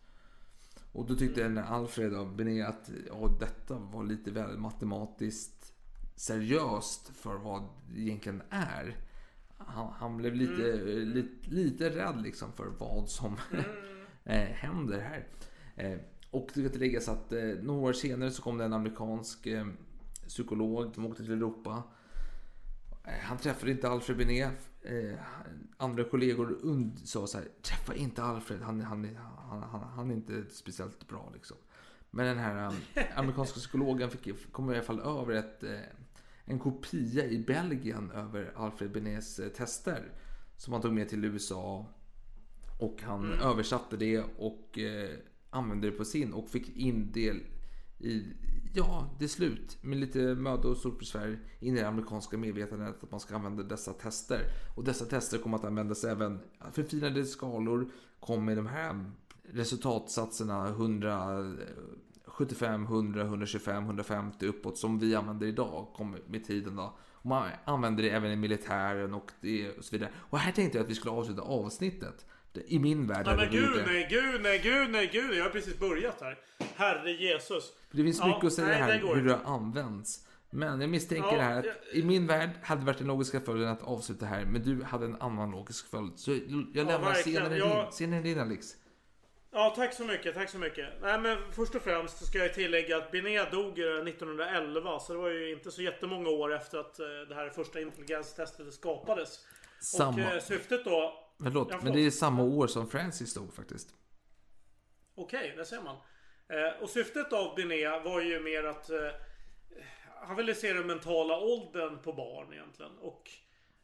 Och då tyckte en Alfred och Benet att ja, detta var lite väl matematiskt seriöst för vad det egentligen är. Han, han blev lite, Mm. lite, lite rädd liksom för vad som eh, händer här. Eh, och det ska tilläggas att eh, några år senare så kom det en amerikansk psykolog som åkte till Europa. Han träffade inte Alfred Benet. Eh, andra kollegor und- sa så här, träffa inte Alfred, han, han, han, han, han är inte speciellt bra liksom. Men den här eh, amerikanska psykologen fick, kom i alla fall över ett, eh, en kopia i Belgien över Alfred Benets eh, tester. Som han tog med till USA. Och han Mm. översatte det och eh, använde det på sin och fick in det ja, det är slut med lite möda och stort besvär in i det amerikanska medvetandet att man ska använda dessa tester. Och dessa tester kommer att användas även, förfinade skalor kom med de här resultatsatserna 175, 100, 125, 150 uppåt som vi använder idag Kommer med tiden då. Och man använder det även i militären och, det, och så vidare. Och här tänkte jag att vi skulle avsluta avsnittet. I min värld Nej men gud det. nej, gud nej, gud nej, gud Jag har precis börjat här. Herre Jesus. Det finns Ja, mycket att säga nej, här det hur det har använts. Men jag misstänker Ja, det här att jag- i min värld hade det varit den logiska följden att avsluta här. Men du hade en annan logisk följd. Så jag lämnar verkligen. scenen Ja. din. Scenen din Alex. Ja, tack så mycket, tack så mycket. Nej men först och främst så ska jag tillägga att Binet dog eh, 1911. Så det var ju inte så jättemånga år efter att eh, det här första intelligenstestet skapades. Samma. Och eh, syftet då... Förlåt, Ja, men det är samma år som Francis dog faktiskt. Okej, där ser man. Eh, och syftet av Binet var ju mer att eh, han ville se den mentala åldern på barn egentligen. Och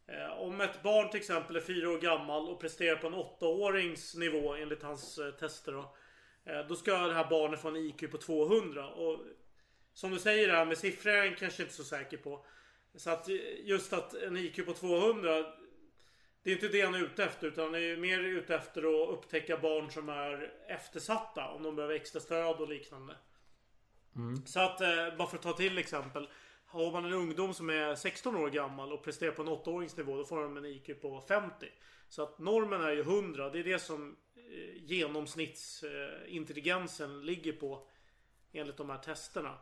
eh, om ett barn till exempel är fyra år gammal och presterar på en åttaårings nivå enligt hans eh, tester då. Eh, då ska det här barnet få en IQ på 200. Och som du säger det här med siffror är jag kanske inte så säker på. Så att eh, just att en IQ på 200 det är inte det han är ute efter utan han är mer ute efter att upptäcka barn som är eftersatta. Om de behöver extra stöd och liknande. Så att, eh, bara för att ta till exempel. Har man en ungdom som är 16 år gammal och presterar på en 8-åringsnivå då får de en IQ på 50. Så att normen är ju 100. Det är det som eh, genomsnittsintelligensen ligger på. Enligt de här testerna.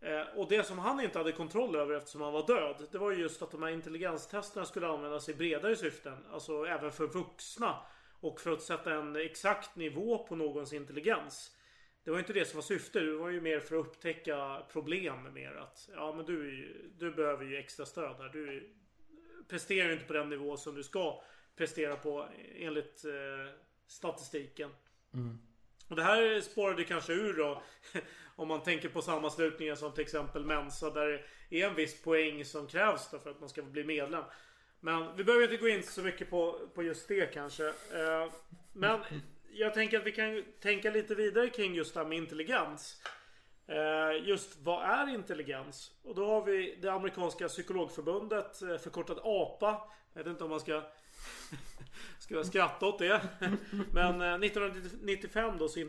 Eh, och det som han inte hade kontroll över eftersom han var död. Det var ju just att de här intelligenstesterna skulle användas i bredare syften. Alltså även för vuxna. Och för att sätta en exakt nivå på någons intelligens. Det var inte det som var syftet. Det var ju mer för att upptäcka problem med att ja men du, ju, du behöver ju extra stöd här. Du presterar ju inte på den nivå som du ska prestera på enligt eh, statistiken. Och det här spårade kanske ur då. Om man tänker på sammanslutningar som till exempel Mensa. Där det är en viss poäng som krävs då för att man ska bli medlem. Men vi behöver inte gå in så mycket på, på just det kanske. Eh, Men jag tänker att vi kan tänka lite vidare kring just det här med intelligens. Eh, Just vad är intelligens? Och då har vi det amerikanska psykologförbundet eh, förkortat APA. Jag vet inte om man ska Ska jag skratta åt det? Men eh, 1995 då så eh,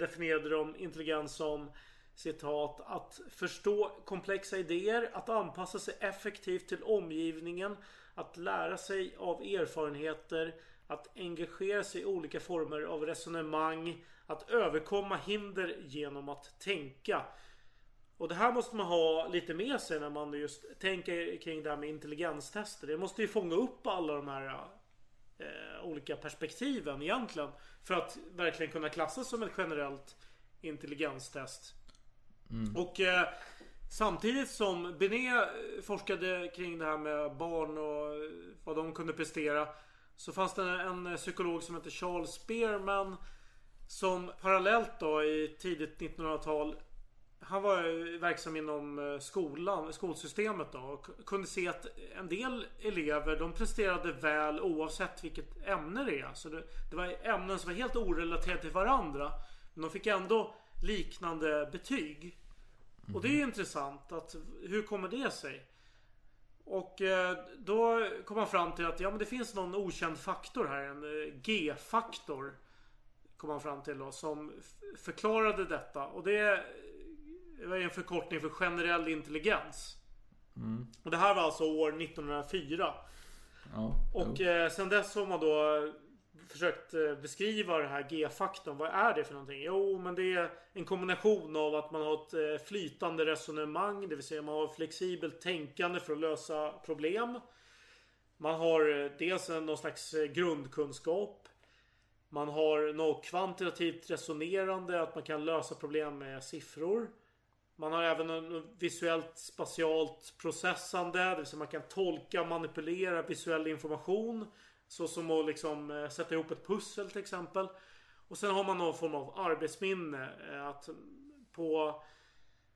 definierade de intelligens som citat att förstå komplexa idéer, att anpassa sig effektivt till omgivningen, att lära sig av erfarenheter, att engagera sig i olika former av resonemang, att överkomma hinder genom att tänka. Och det här måste man ha lite med sig när man just tänker kring det här med intelligenstester. Det måste ju fånga upp alla de här eh, olika perspektiven egentligen. För att verkligen kunna klassas som ett generellt intelligenstest. Och eh, samtidigt som Benet forskade kring det här med barn och vad de kunde prestera. Så fanns det en psykolog som heter Charles Spearman. Som parallellt då i tidigt 1900-tal han var verksam inom eh, skolan, skolsystemet då och kunde se att en del elever de presterade väl oavsett vilket ämne det är. Så det, det var ämnen som var helt orelaterade till varandra. Men de fick ändå liknande betyg. Och det är ju intressant att hur kommer det sig? Och eh, då kom man fram till att ja men det finns någon okänd faktor här, en eh, G-faktor. Kom man fram till då som förklarade detta. Och det det var en förkortning för generell intelligens. Och det här var alltså år 1904. Ja, Och eh, sen dess har man då försökt eh, beskriva det här G-faktorn. Vad är det för någonting? Jo, men det är en kombination av att man har ett eh, flytande resonemang. Det vill säga man har flexibelt tänkande för att lösa problem. Man har eh, dels en, någon slags eh, grundkunskap. Man har något kvantitativt resonerande. Att man kan lösa problem med siffror. Man har även en visuellt spatialt processande. Det vill säga man kan tolka och manipulera visuell information. Så som att liksom eh, sätta ihop ett pussel till exempel. Och sen har man någon form av arbetsminne. Eh, att på...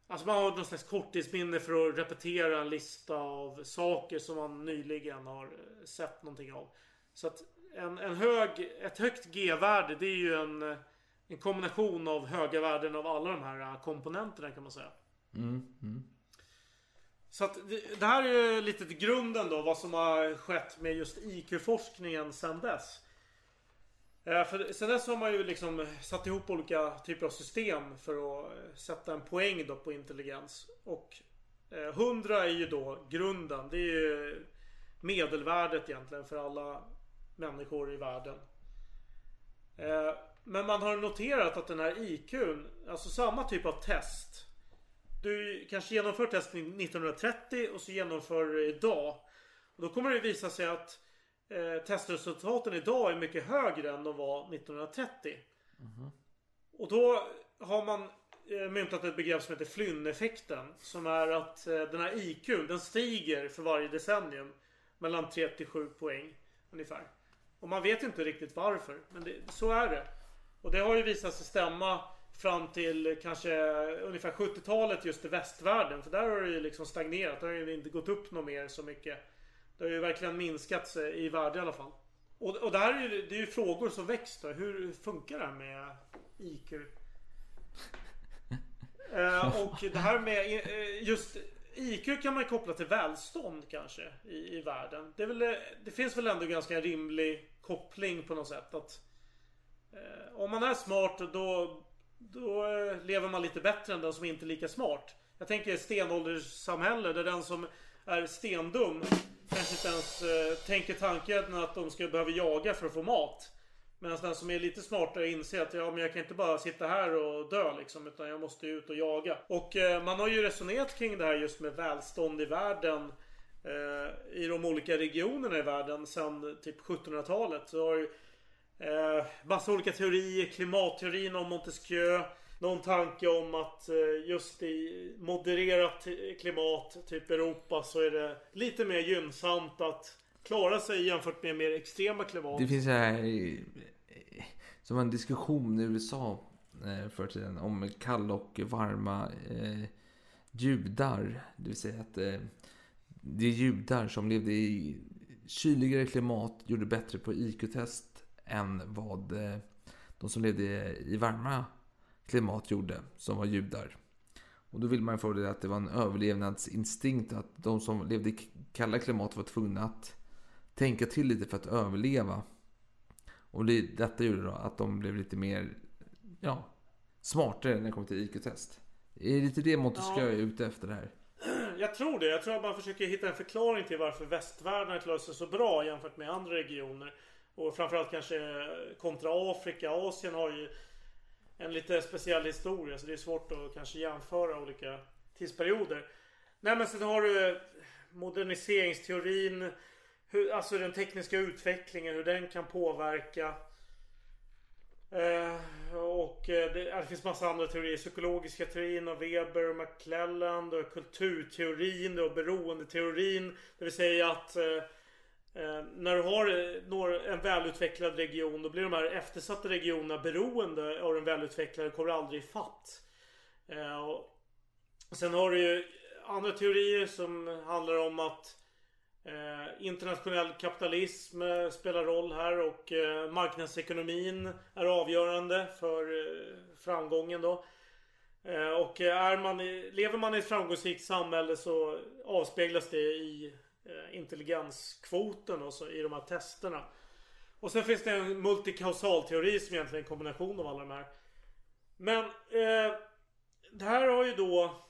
Alltså man har någon slags korttidsminne för att repetera en lista av saker som man nyligen har eh, sett någonting av. Så att en, en hög, ett högt G-värde det är ju en, eh, en kombination av höga värden av alla de här eh, komponenterna kan man säga. Så att det, det här är ju lite till grunden då vad som har skett med just IQ-forskningen sedan dess. Eh, För sen dess har man ju liksom satt ihop olika typer av system för att eh, sätta en poäng då på intelligens. Och eh, 100 är ju då grunden. Det är ju medelvärdet egentligen för alla människor i världen. Eh, Men man har noterat att den här IQn, alltså samma typ av test. Du kanske genomför testen 1930 och så genomför du idag. Och då kommer det visa sig att eh, testresultaten idag är mycket högre än de var 1930. Och då har man eh, myntat ett begrepp som heter Flynn-effekten. Som är att eh, den här IQ den stiger för varje decennium. Mellan 3 till 7 poäng ungefär. Och man vet inte riktigt varför. Men det, så är det. Och det har ju visat sig stämma fram till kanske ungefär 70-talet just i västvärlden. För där har det ju liksom stagnerat. Det har ju inte gått upp något mer så mycket. Det har ju verkligen minskat i värde i alla fall. Och, och det här är ju, det är ju frågor som väcks då. Hur funkar det här med IQ? Eh, och det här med eh, just IQ kan man koppla till välstånd kanske i, i världen. Det, är väl, det finns väl ändå ganska rimlig koppling på något sätt. Att Eh, om man är smart då, då eh, lever man lite bättre än den som inte är lika smart. Jag tänker stenålderssamhälle där den som är stendum kanske inte ens eh, tänker tanken att de ska behöva jaga för att få mat. Medan den som är lite smartare inser att ja, men jag kan inte bara sitta här och dö liksom. Utan jag måste ut och jaga. Och eh, man har ju resonerat kring det här just med välstånd i världen. Eh, I de olika regionerna i världen sedan typ 1700-talet. Så har ju eh, massa olika teorier. Klimatteorin om Montesquieu. Någon tanke om att eh, just i modererat klimat, typ Europa, så är det lite mer gynnsamt att klara sig jämfört med mer extrema klimat. Det finns så här eh, eh, som en diskussion i USA förr för tiden om kalla och varma eh, judar. Det vill säga att eh, det är judar som levde i kyligare klimat gjorde bättre på IQ-test än vad eh, de som levde i varma klimat gjorde, som var judar. Och då vill man få det att det var en överlevnadsinstinkt att de som levde i kalla klimat var tvungna att tänka till lite för att överleva. Och det, detta gjorde då att de blev lite mer ja, smartare när det kom till IQ-test. Är det lite det Montesquieu Ja. är ute efter här? Jag tror det. Jag tror att man försöker hitta en förklaring till varför västvärlden har klarat sig så bra jämfört med andra regioner. Och framförallt kanske kontra Afrika. Asien har ju en lite speciell historia så det är svårt att kanske jämföra olika tidsperioder. Nej men sen har du moderniseringsteorin. Hur, alltså den tekniska utvecklingen, hur den kan påverka. Eh, och eh, det, det finns massa andra teorier. Psykologiska teorin av Weber och McClelland. Och kulturteorin och beroendeteorin. Det vill säga att eh, eh, när du har eh, några, en välutvecklad region då blir de här eftersatta regionerna beroende av den välutvecklade och kommer aldrig ifatt. Eh, och sen har du ju andra teorier som handlar om att Eh, internationell kapitalism eh, spelar roll här och eh, marknadsekonomin är avgörande för eh, framgången då. Eh, och är man lever man i ett framgångsrikt samhälle så avspeglas det i intelligenskvoten och så, i de här testerna. Och sen finns det en multikausalteori som egentligen är en kombination av alla de här. Men eh, det här har ju då...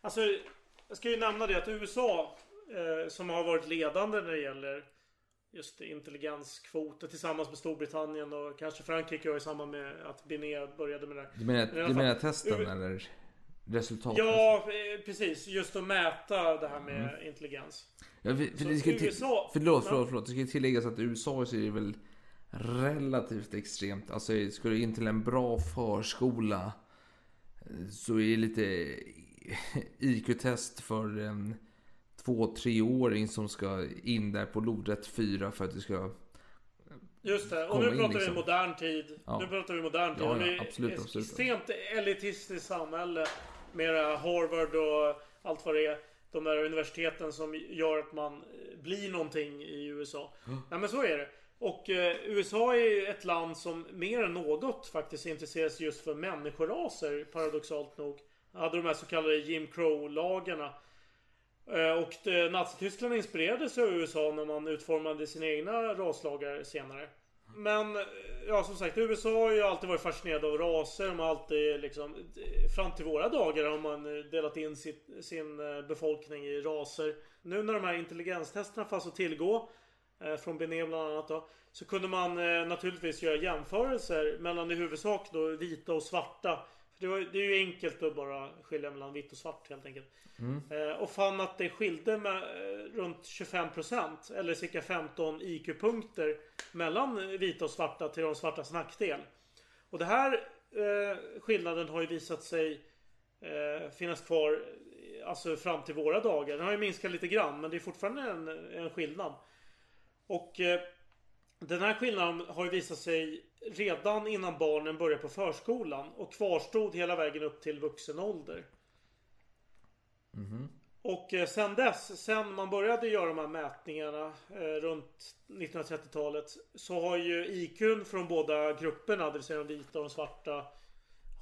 Alltså, jag ska ju nämna det att USA eh, som har varit ledande när det gäller just intelligenskvoter tillsammans med Storbritannien och kanske Frankrike i samband med att Binet började med det. Du menar, du menar testen U- eller resultatet? Ja, eh, precis. Just att mäta det här med Mm. intelligens. Ja, för, för det ska till, USA förlåt, förlåt, förlåt. Det ska tilläggas att i USA så är det väl relativt extremt. Alltså ska du in till en bra förskola eh, så är det lite IQ-test för en två, treåring som ska in där på lodrätt fyra för att du ska... Just det. Och nu in, pratar vi liksom. modern tid. Ja. Nu pratar vi modern tid. Ja, ja, absolut, ett absolut. extremt elitistiskt samhälle. Här Harvard och allt vad det är. De där universiteten som gör att man eh, blir någonting i USA. Nej men så är det. Och eh, USA är ju ett land som mer än något faktiskt intresserar sig just för människoraser. Paradoxalt nog. Hade de här så kallade Jim Crow-lagarna. Eh, Och det- Nazityskland inspirerades av USA när man utformade sina egna raslagar senare. Men ja, som sagt, USA har ju alltid varit fascinerade av raser. De har alltid liksom... Fram till våra dagar har man delat in sitt, sin eh, befolkning i raser. Nu när de här intelligenstesterna fanns att tillgå, eh, från Benet bland annat då, så kunde man eh, naturligtvis göra jämförelser mellan i huvudsak då vita och svarta. Det, var, det är ju enkelt att bara skilja mellan vitt och svart helt enkelt. Eh, och fann att det skilde med eh, runt 25% eller cirka 15 IQ-punkter mellan vita och svarta till de svartas nackdel. Och det här eh, skillnaden har ju visat sig eh, finnas kvar alltså fram till våra dagar. Den har ju minskat lite grann men det är fortfarande en, en skillnad. Och eh, den här skillnaden har ju visat sig redan innan barnen börjar på förskolan och kvarstod hela vägen upp till vuxen ålder. Och eh, sen dess, sen man började göra de här mätningarna eh, runt 1930-talet så har ju IQn från båda grupperna, det vill säga de vita och de svarta,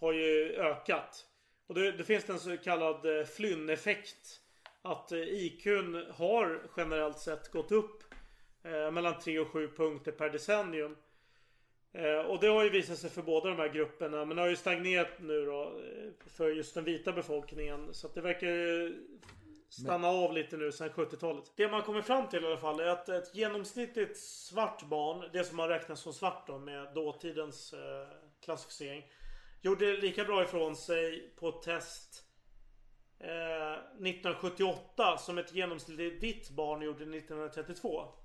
har ju ökat. Och det, det finns en så kallad eh, Flynn-effekt. Att eh, IQn har generellt sett gått upp eh, mellan 3 och 7 punkter per decennium. Eh, och det har ju visat sig för båda de här grupperna. Men det har ju stagnerat nu då eh, för just den vita befolkningen. Så att det verkar eh, stanna av lite nu sen 70-talet. Det man kommer fram till i alla fall är att ett genomsnittligt svart barn, det som man räknar som svart då med dåtidens eh, klassificering. Gjorde lika bra ifrån sig på test eh, 1978 som ett genomsnittligt vitt barn gjorde 1932.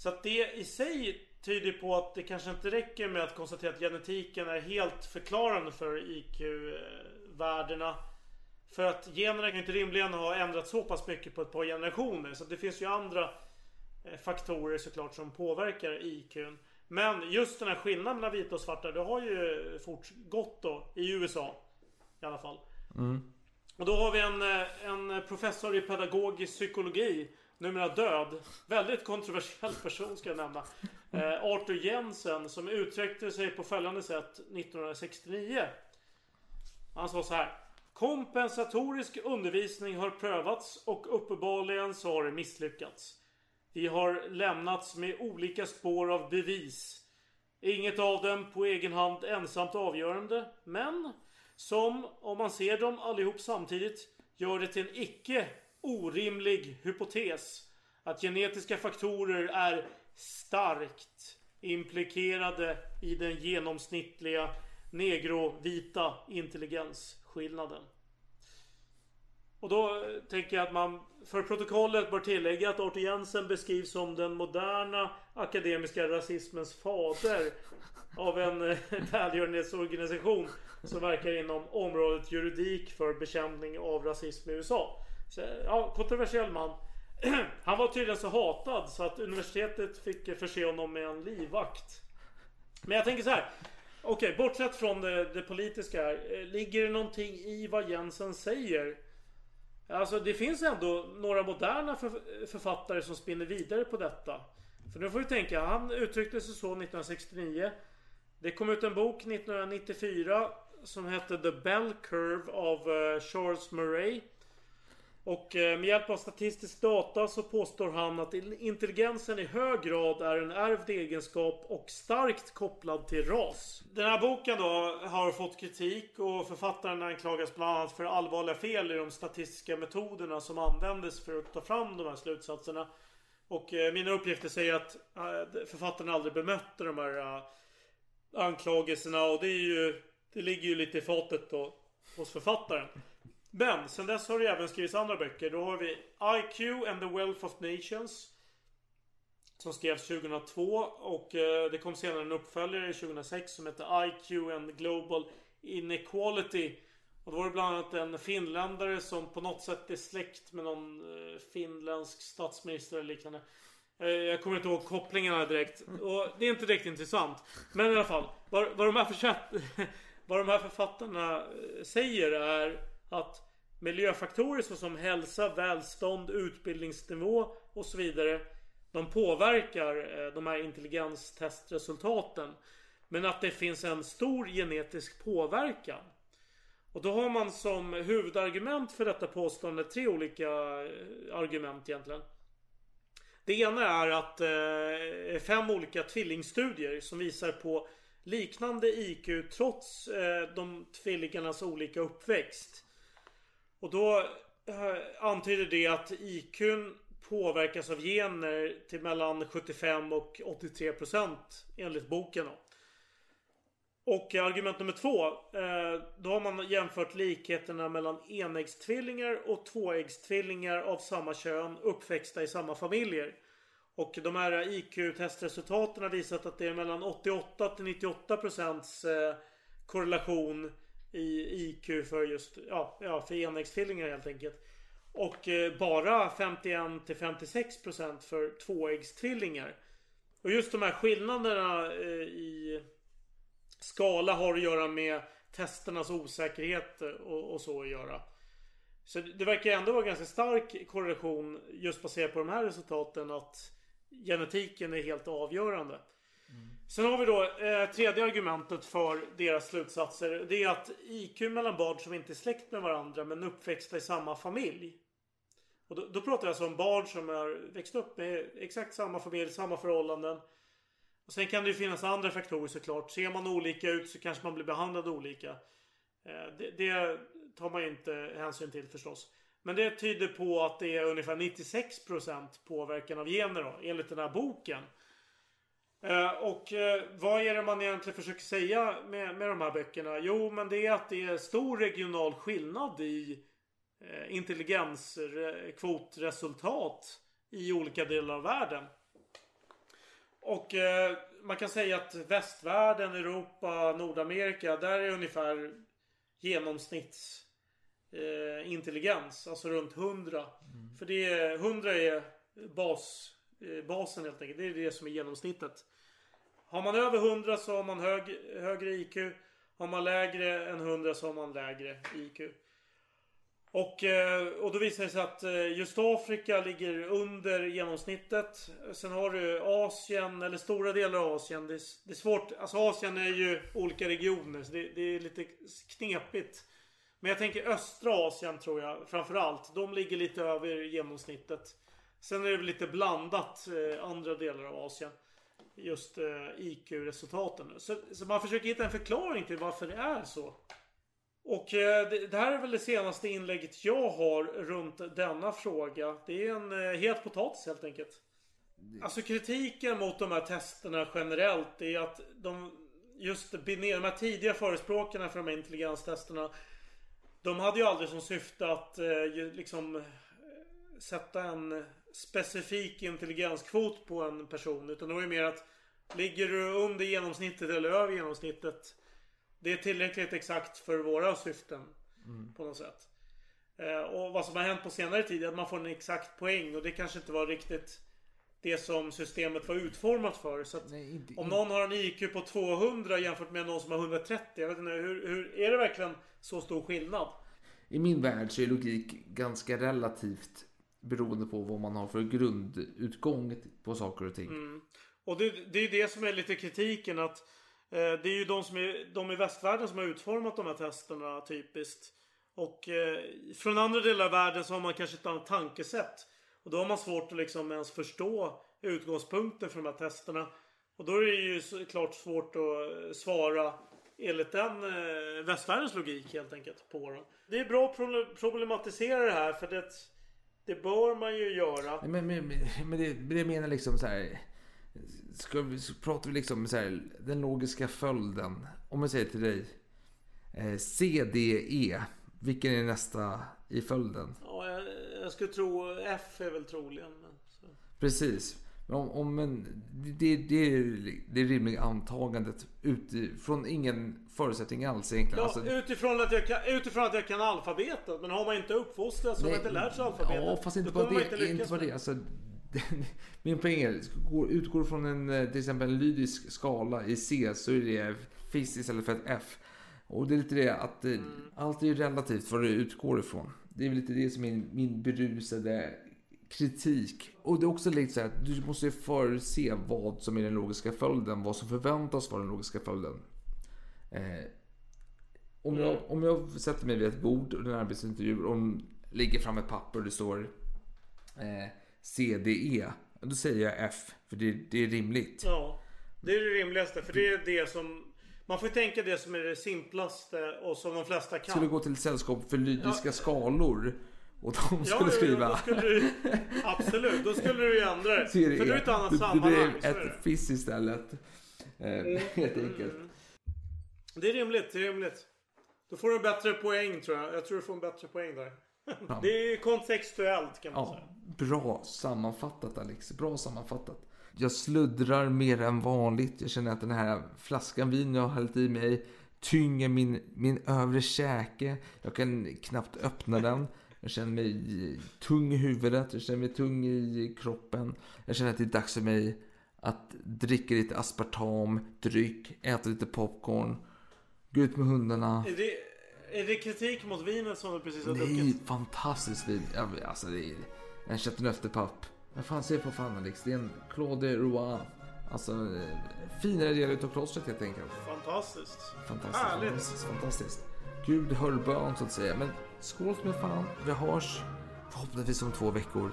Så att det i sig tyder på att det kanske inte räcker med att konstatera att genetiken är helt förklarande för IQ-värdena. För att generna kan inte rimligen ha ändrats så pass mycket på ett par generationer. Så det finns ju andra eh, faktorer såklart som påverkar IQn. Men just den här skillnaden mellan vita och svarta det har ju fortgått då i USA. I alla fall. Mm. Och då har vi en, eh, en professor i pedagogisk psykologi. Numera död. Väldigt kontroversiell person ska jag nämna. Eh, Arthur Jensen som uttryckte sig på följande sätt 1969. Han sa så här. Kompensatorisk undervisning har prövats och uppenbarligen så har det misslyckats. Vi har lämnats med olika spår av bevis. Inget av dem på egen hand ensamt avgörande. Men som, om man ser dem allihop samtidigt, gör det till en icke orimlig hypotes. Att genetiska faktorer är starkt implikerade i den genomsnittliga negrovita intelligensskillnaden. Och då eh, tänker jag att man för protokollet bör tillägga att Arthur Jensen beskrivs som den moderna akademiska rasismens fader av en eh, välgörenhetsorganisation som verkar inom området juridik för bekämpning av rasism i USA. Så, ja, kontroversiell man. Han var tydligen så hatad så att universitetet fick eh, förse honom med en livvakt. Men jag tänker så här. Okej, bortsett från det, det politiska här. Eh, ligger det någonting i vad Jensen säger? Alltså det finns ändå några moderna för, författare som spinner vidare på detta. För nu får vi tänka, han uttryckte sig så 1969. Det kom ut en bok 1994 som hette The Bell Curve av eh, Charles Murray. Och eh, med hjälp av statistisk data så påstår han att intelligensen i hög grad är en ärvd egenskap och starkt kopplad till ras. Den här boken då har fått kritik och författaren anklagas bland annat för allvarliga fel i de statistiska metoderna som användes för att ta fram de här slutsatserna. Och eh, mina uppgifter säger att eh, författaren aldrig bemötte de här anklagelserna och det är ju Det ligger ju lite i fatet då hos författaren. Men sen dess har det även skrivits andra böcker. Då har vi IQ and the Wealth of Nations. Som skrevs 2002 och eh, det kom senare en uppföljare 2006 som hette IQ and Global Inequality. Och då var det bland annat en finländare som på något sätt är släkt med någon eh, finländsk statsminister eller liknande. Eh, Jag kommer inte ihåg kopplingarna direkt. Och det är inte direkt intressant. Men i alla fall. Vad, vad, de, här vad de här författarna eh, säger är att miljöfaktorer såsom hälsa, välstånd, utbildningsnivå och så vidare. De påverkar eh, de här intelligenstestresultaten. Men att det finns en stor genetisk påverkan. Och då har man som huvudargument för detta påstående tre olika eh, argument egentligen. Det ena är att eh, fem olika tvillingstudier som visar på liknande IQ trots eh, de tvillingarnas olika uppväxt. Och då eh, antyder det att IQn påverkas av gener till mellan 75 och 83 procent enligt boken. Då. Och argument nummer två. Eh, då har man jämfört likheterna mellan enäggstvillingar och tvåäggstvillingar av samma kön uppväxta i samma familjer. Och de här IQ-testresultaten har visat att det är mellan 88 till 98 procents eh, korrelation i IQ för just ja, ja, för enäggstvillingar helt enkelt. Och eh, bara 51 till 56 procent för tvåäggstvillingar. Och just de här skillnaderna eh, i skala har att göra med testernas osäkerhet eh, och, och så att göra. Så det verkar ändå vara ganska stark korrelation just baserat på de här resultaten att genetiken är helt avgörande. Sen har vi då eh, tredje argumentet för deras slutsatser. Det är att IQ mellan barn som inte är släkt med varandra men uppväxta i samma familj. Och då, då pratar jag alltså om barn som har växt upp med exakt samma familj, samma förhållanden. Och sen kan det ju finnas andra faktorer såklart. Ser man olika ut så kanske man blir behandlad olika. Eh, det, det tar man ju inte hänsyn till förstås. Men det tyder på att det är ungefär 96% påverkan av gener då, enligt den här boken. Eh, och eh, vad är det man egentligen försöker säga med, med de här böckerna? Jo, men det är att det är stor regional skillnad i eh, intelligenskvotresultat i olika delar av världen. Och eh, man kan säga att västvärlden, Europa, Nordamerika, där är ungefär genomsnitts eh, intelligens. Alltså runt 100. För det är, 100 är bas, eh, basen helt enkelt. Det är det som är genomsnittet. Har man över 100 så har man hög, högre IQ. Har man lägre än 100 så har man lägre IQ. Och, eh, och då visar det sig att eh, just Afrika ligger under genomsnittet. Sen har du Asien, eller stora delar av Asien. Det är, det är svårt. Alltså Asien är ju olika regioner. Så det, det är lite knepigt. Men jag tänker östra Asien tror jag framförallt. De ligger lite över genomsnittet. Sen är det väl lite blandat eh, andra delar av Asien. Just IQ-resultaten. Så, så man försöker hitta en förklaring till varför det är så. Och eh, det, det här är väl det senaste inlägget jag har runt denna fråga. Det är en eh, het potatis helt enkelt. Alltså kritiken mot de här testerna generellt är att de just de här tidiga förespråkarna för de här intelligenstesterna. De hade ju aldrig som syfte att eh, liksom eh, sätta en specifik intelligenskvot på en person. Utan det var ju mer att ligger du under genomsnittet eller över genomsnittet det är tillräckligt exakt för våra syften. På något sätt. Eh, och vad som har hänt på senare tid är att man får en exakt poäng. Och det kanske inte var riktigt det som systemet var utformat för. Så att Nej, inte- om någon har en IQ på 200 jämfört med någon som har 130. Jag vet inte, hur, hur, är det verkligen så stor skillnad? I min värld så är logik ganska relativt beroende på vad man har för grundutgång på saker och ting. Mm. Och det, det är det som är lite kritiken att eh, det är ju de som är de i västvärlden som har utformat de här testerna typiskt. Och eh, från andra delar av världen så har man kanske ett annat tankesätt. Och då har man svårt att liksom ens förstå utgångspunkten för de här testerna. Och då är det ju såklart svårt att eh, svara enligt den eh, västvärldens logik helt enkelt på dem. Det är bra att problematisera det här för det, det bör man ju göra. Men, men, men, det, det menar liksom så här. Ska vi, pratar vi liksom så här, den logiska följden. Om jag säger till dig. Eh, CDE. Vilken är nästa i följden? Ja, jag, jag skulle tro F är väl troligen. Men. Precis. Om, om en, det, det, är det rimliga antagandet utifrån ingen förutsättning alls egentligen. Ja, Alltså, utifrån, att jag kan, utifrån att jag kan alfabetet. Men har man inte uppfostrats man inte lärt sig alfabetet. Ja, fast inte bara det. lyckas Inte bara det. Alltså, min poäng är, går- utgår från en eh, till exempel en lydisk skala i C så är det fysiskt istället för ett F. Och det är lite det att eh, allt är relativt vad det utgår ifrån. Det är väl lite det som är min berusade kritik. Och det är också lite så här att du måste ju förutse vad som är den logiska följden, vad som förväntas vara den logiska följden. Eh, om, jag, om jag sätter mig vid ett bord och en arbetsintervju och de lägger fram ett papper och det står eh, CDE. Då säger jag F, för det, det är rimligt. Ja, det är det rimligaste. För det är det som... Man får tänka det som är det simplaste och som de flesta kan. Skulle gå till ett sällskap för lydiska skalor och de skulle ja, skriva då skulle du, absolut, då skulle du ju ändra det. För det är ett annat sammanhang. det det. ett fiss istället. Eh, helt enkelt. Det är rimligt, det är rimligt. Då får du en bättre poäng tror jag. Jag tror du får en bättre poäng där. Ja. Det är kontextuellt kan man Ja, säga. bra sammanfattat Alex. Bra sammanfattat. Jag sluddrar mer än vanligt. Jag känner att den här flaskan vin jag har hällt i mig tynger min, min övre käke. Jag kan knappt öppna den. Jag känner mig tung i huvudet. Jag känner mig tung i kroppen. Jag känner att det är dags för mig att dricka lite aspartam, dryck, äta lite popcorn, gå ut med hundarna. Är det, är det kritik mot vinet som du precis har Nej, druckit? fantastiskt vin. Alltså det är en Chateauneuf-papp. Vad fan ser på fan Alex? Det är en Claude Roy. Alltså finare del utav klostret helt enkelt. Fantastiskt. Fantastiskt. Härligt. Fantastiskt. fantastiskt. Gud hör bön så att säga. Men skål som fan. Vi hörs förhoppningsvis om två veckor.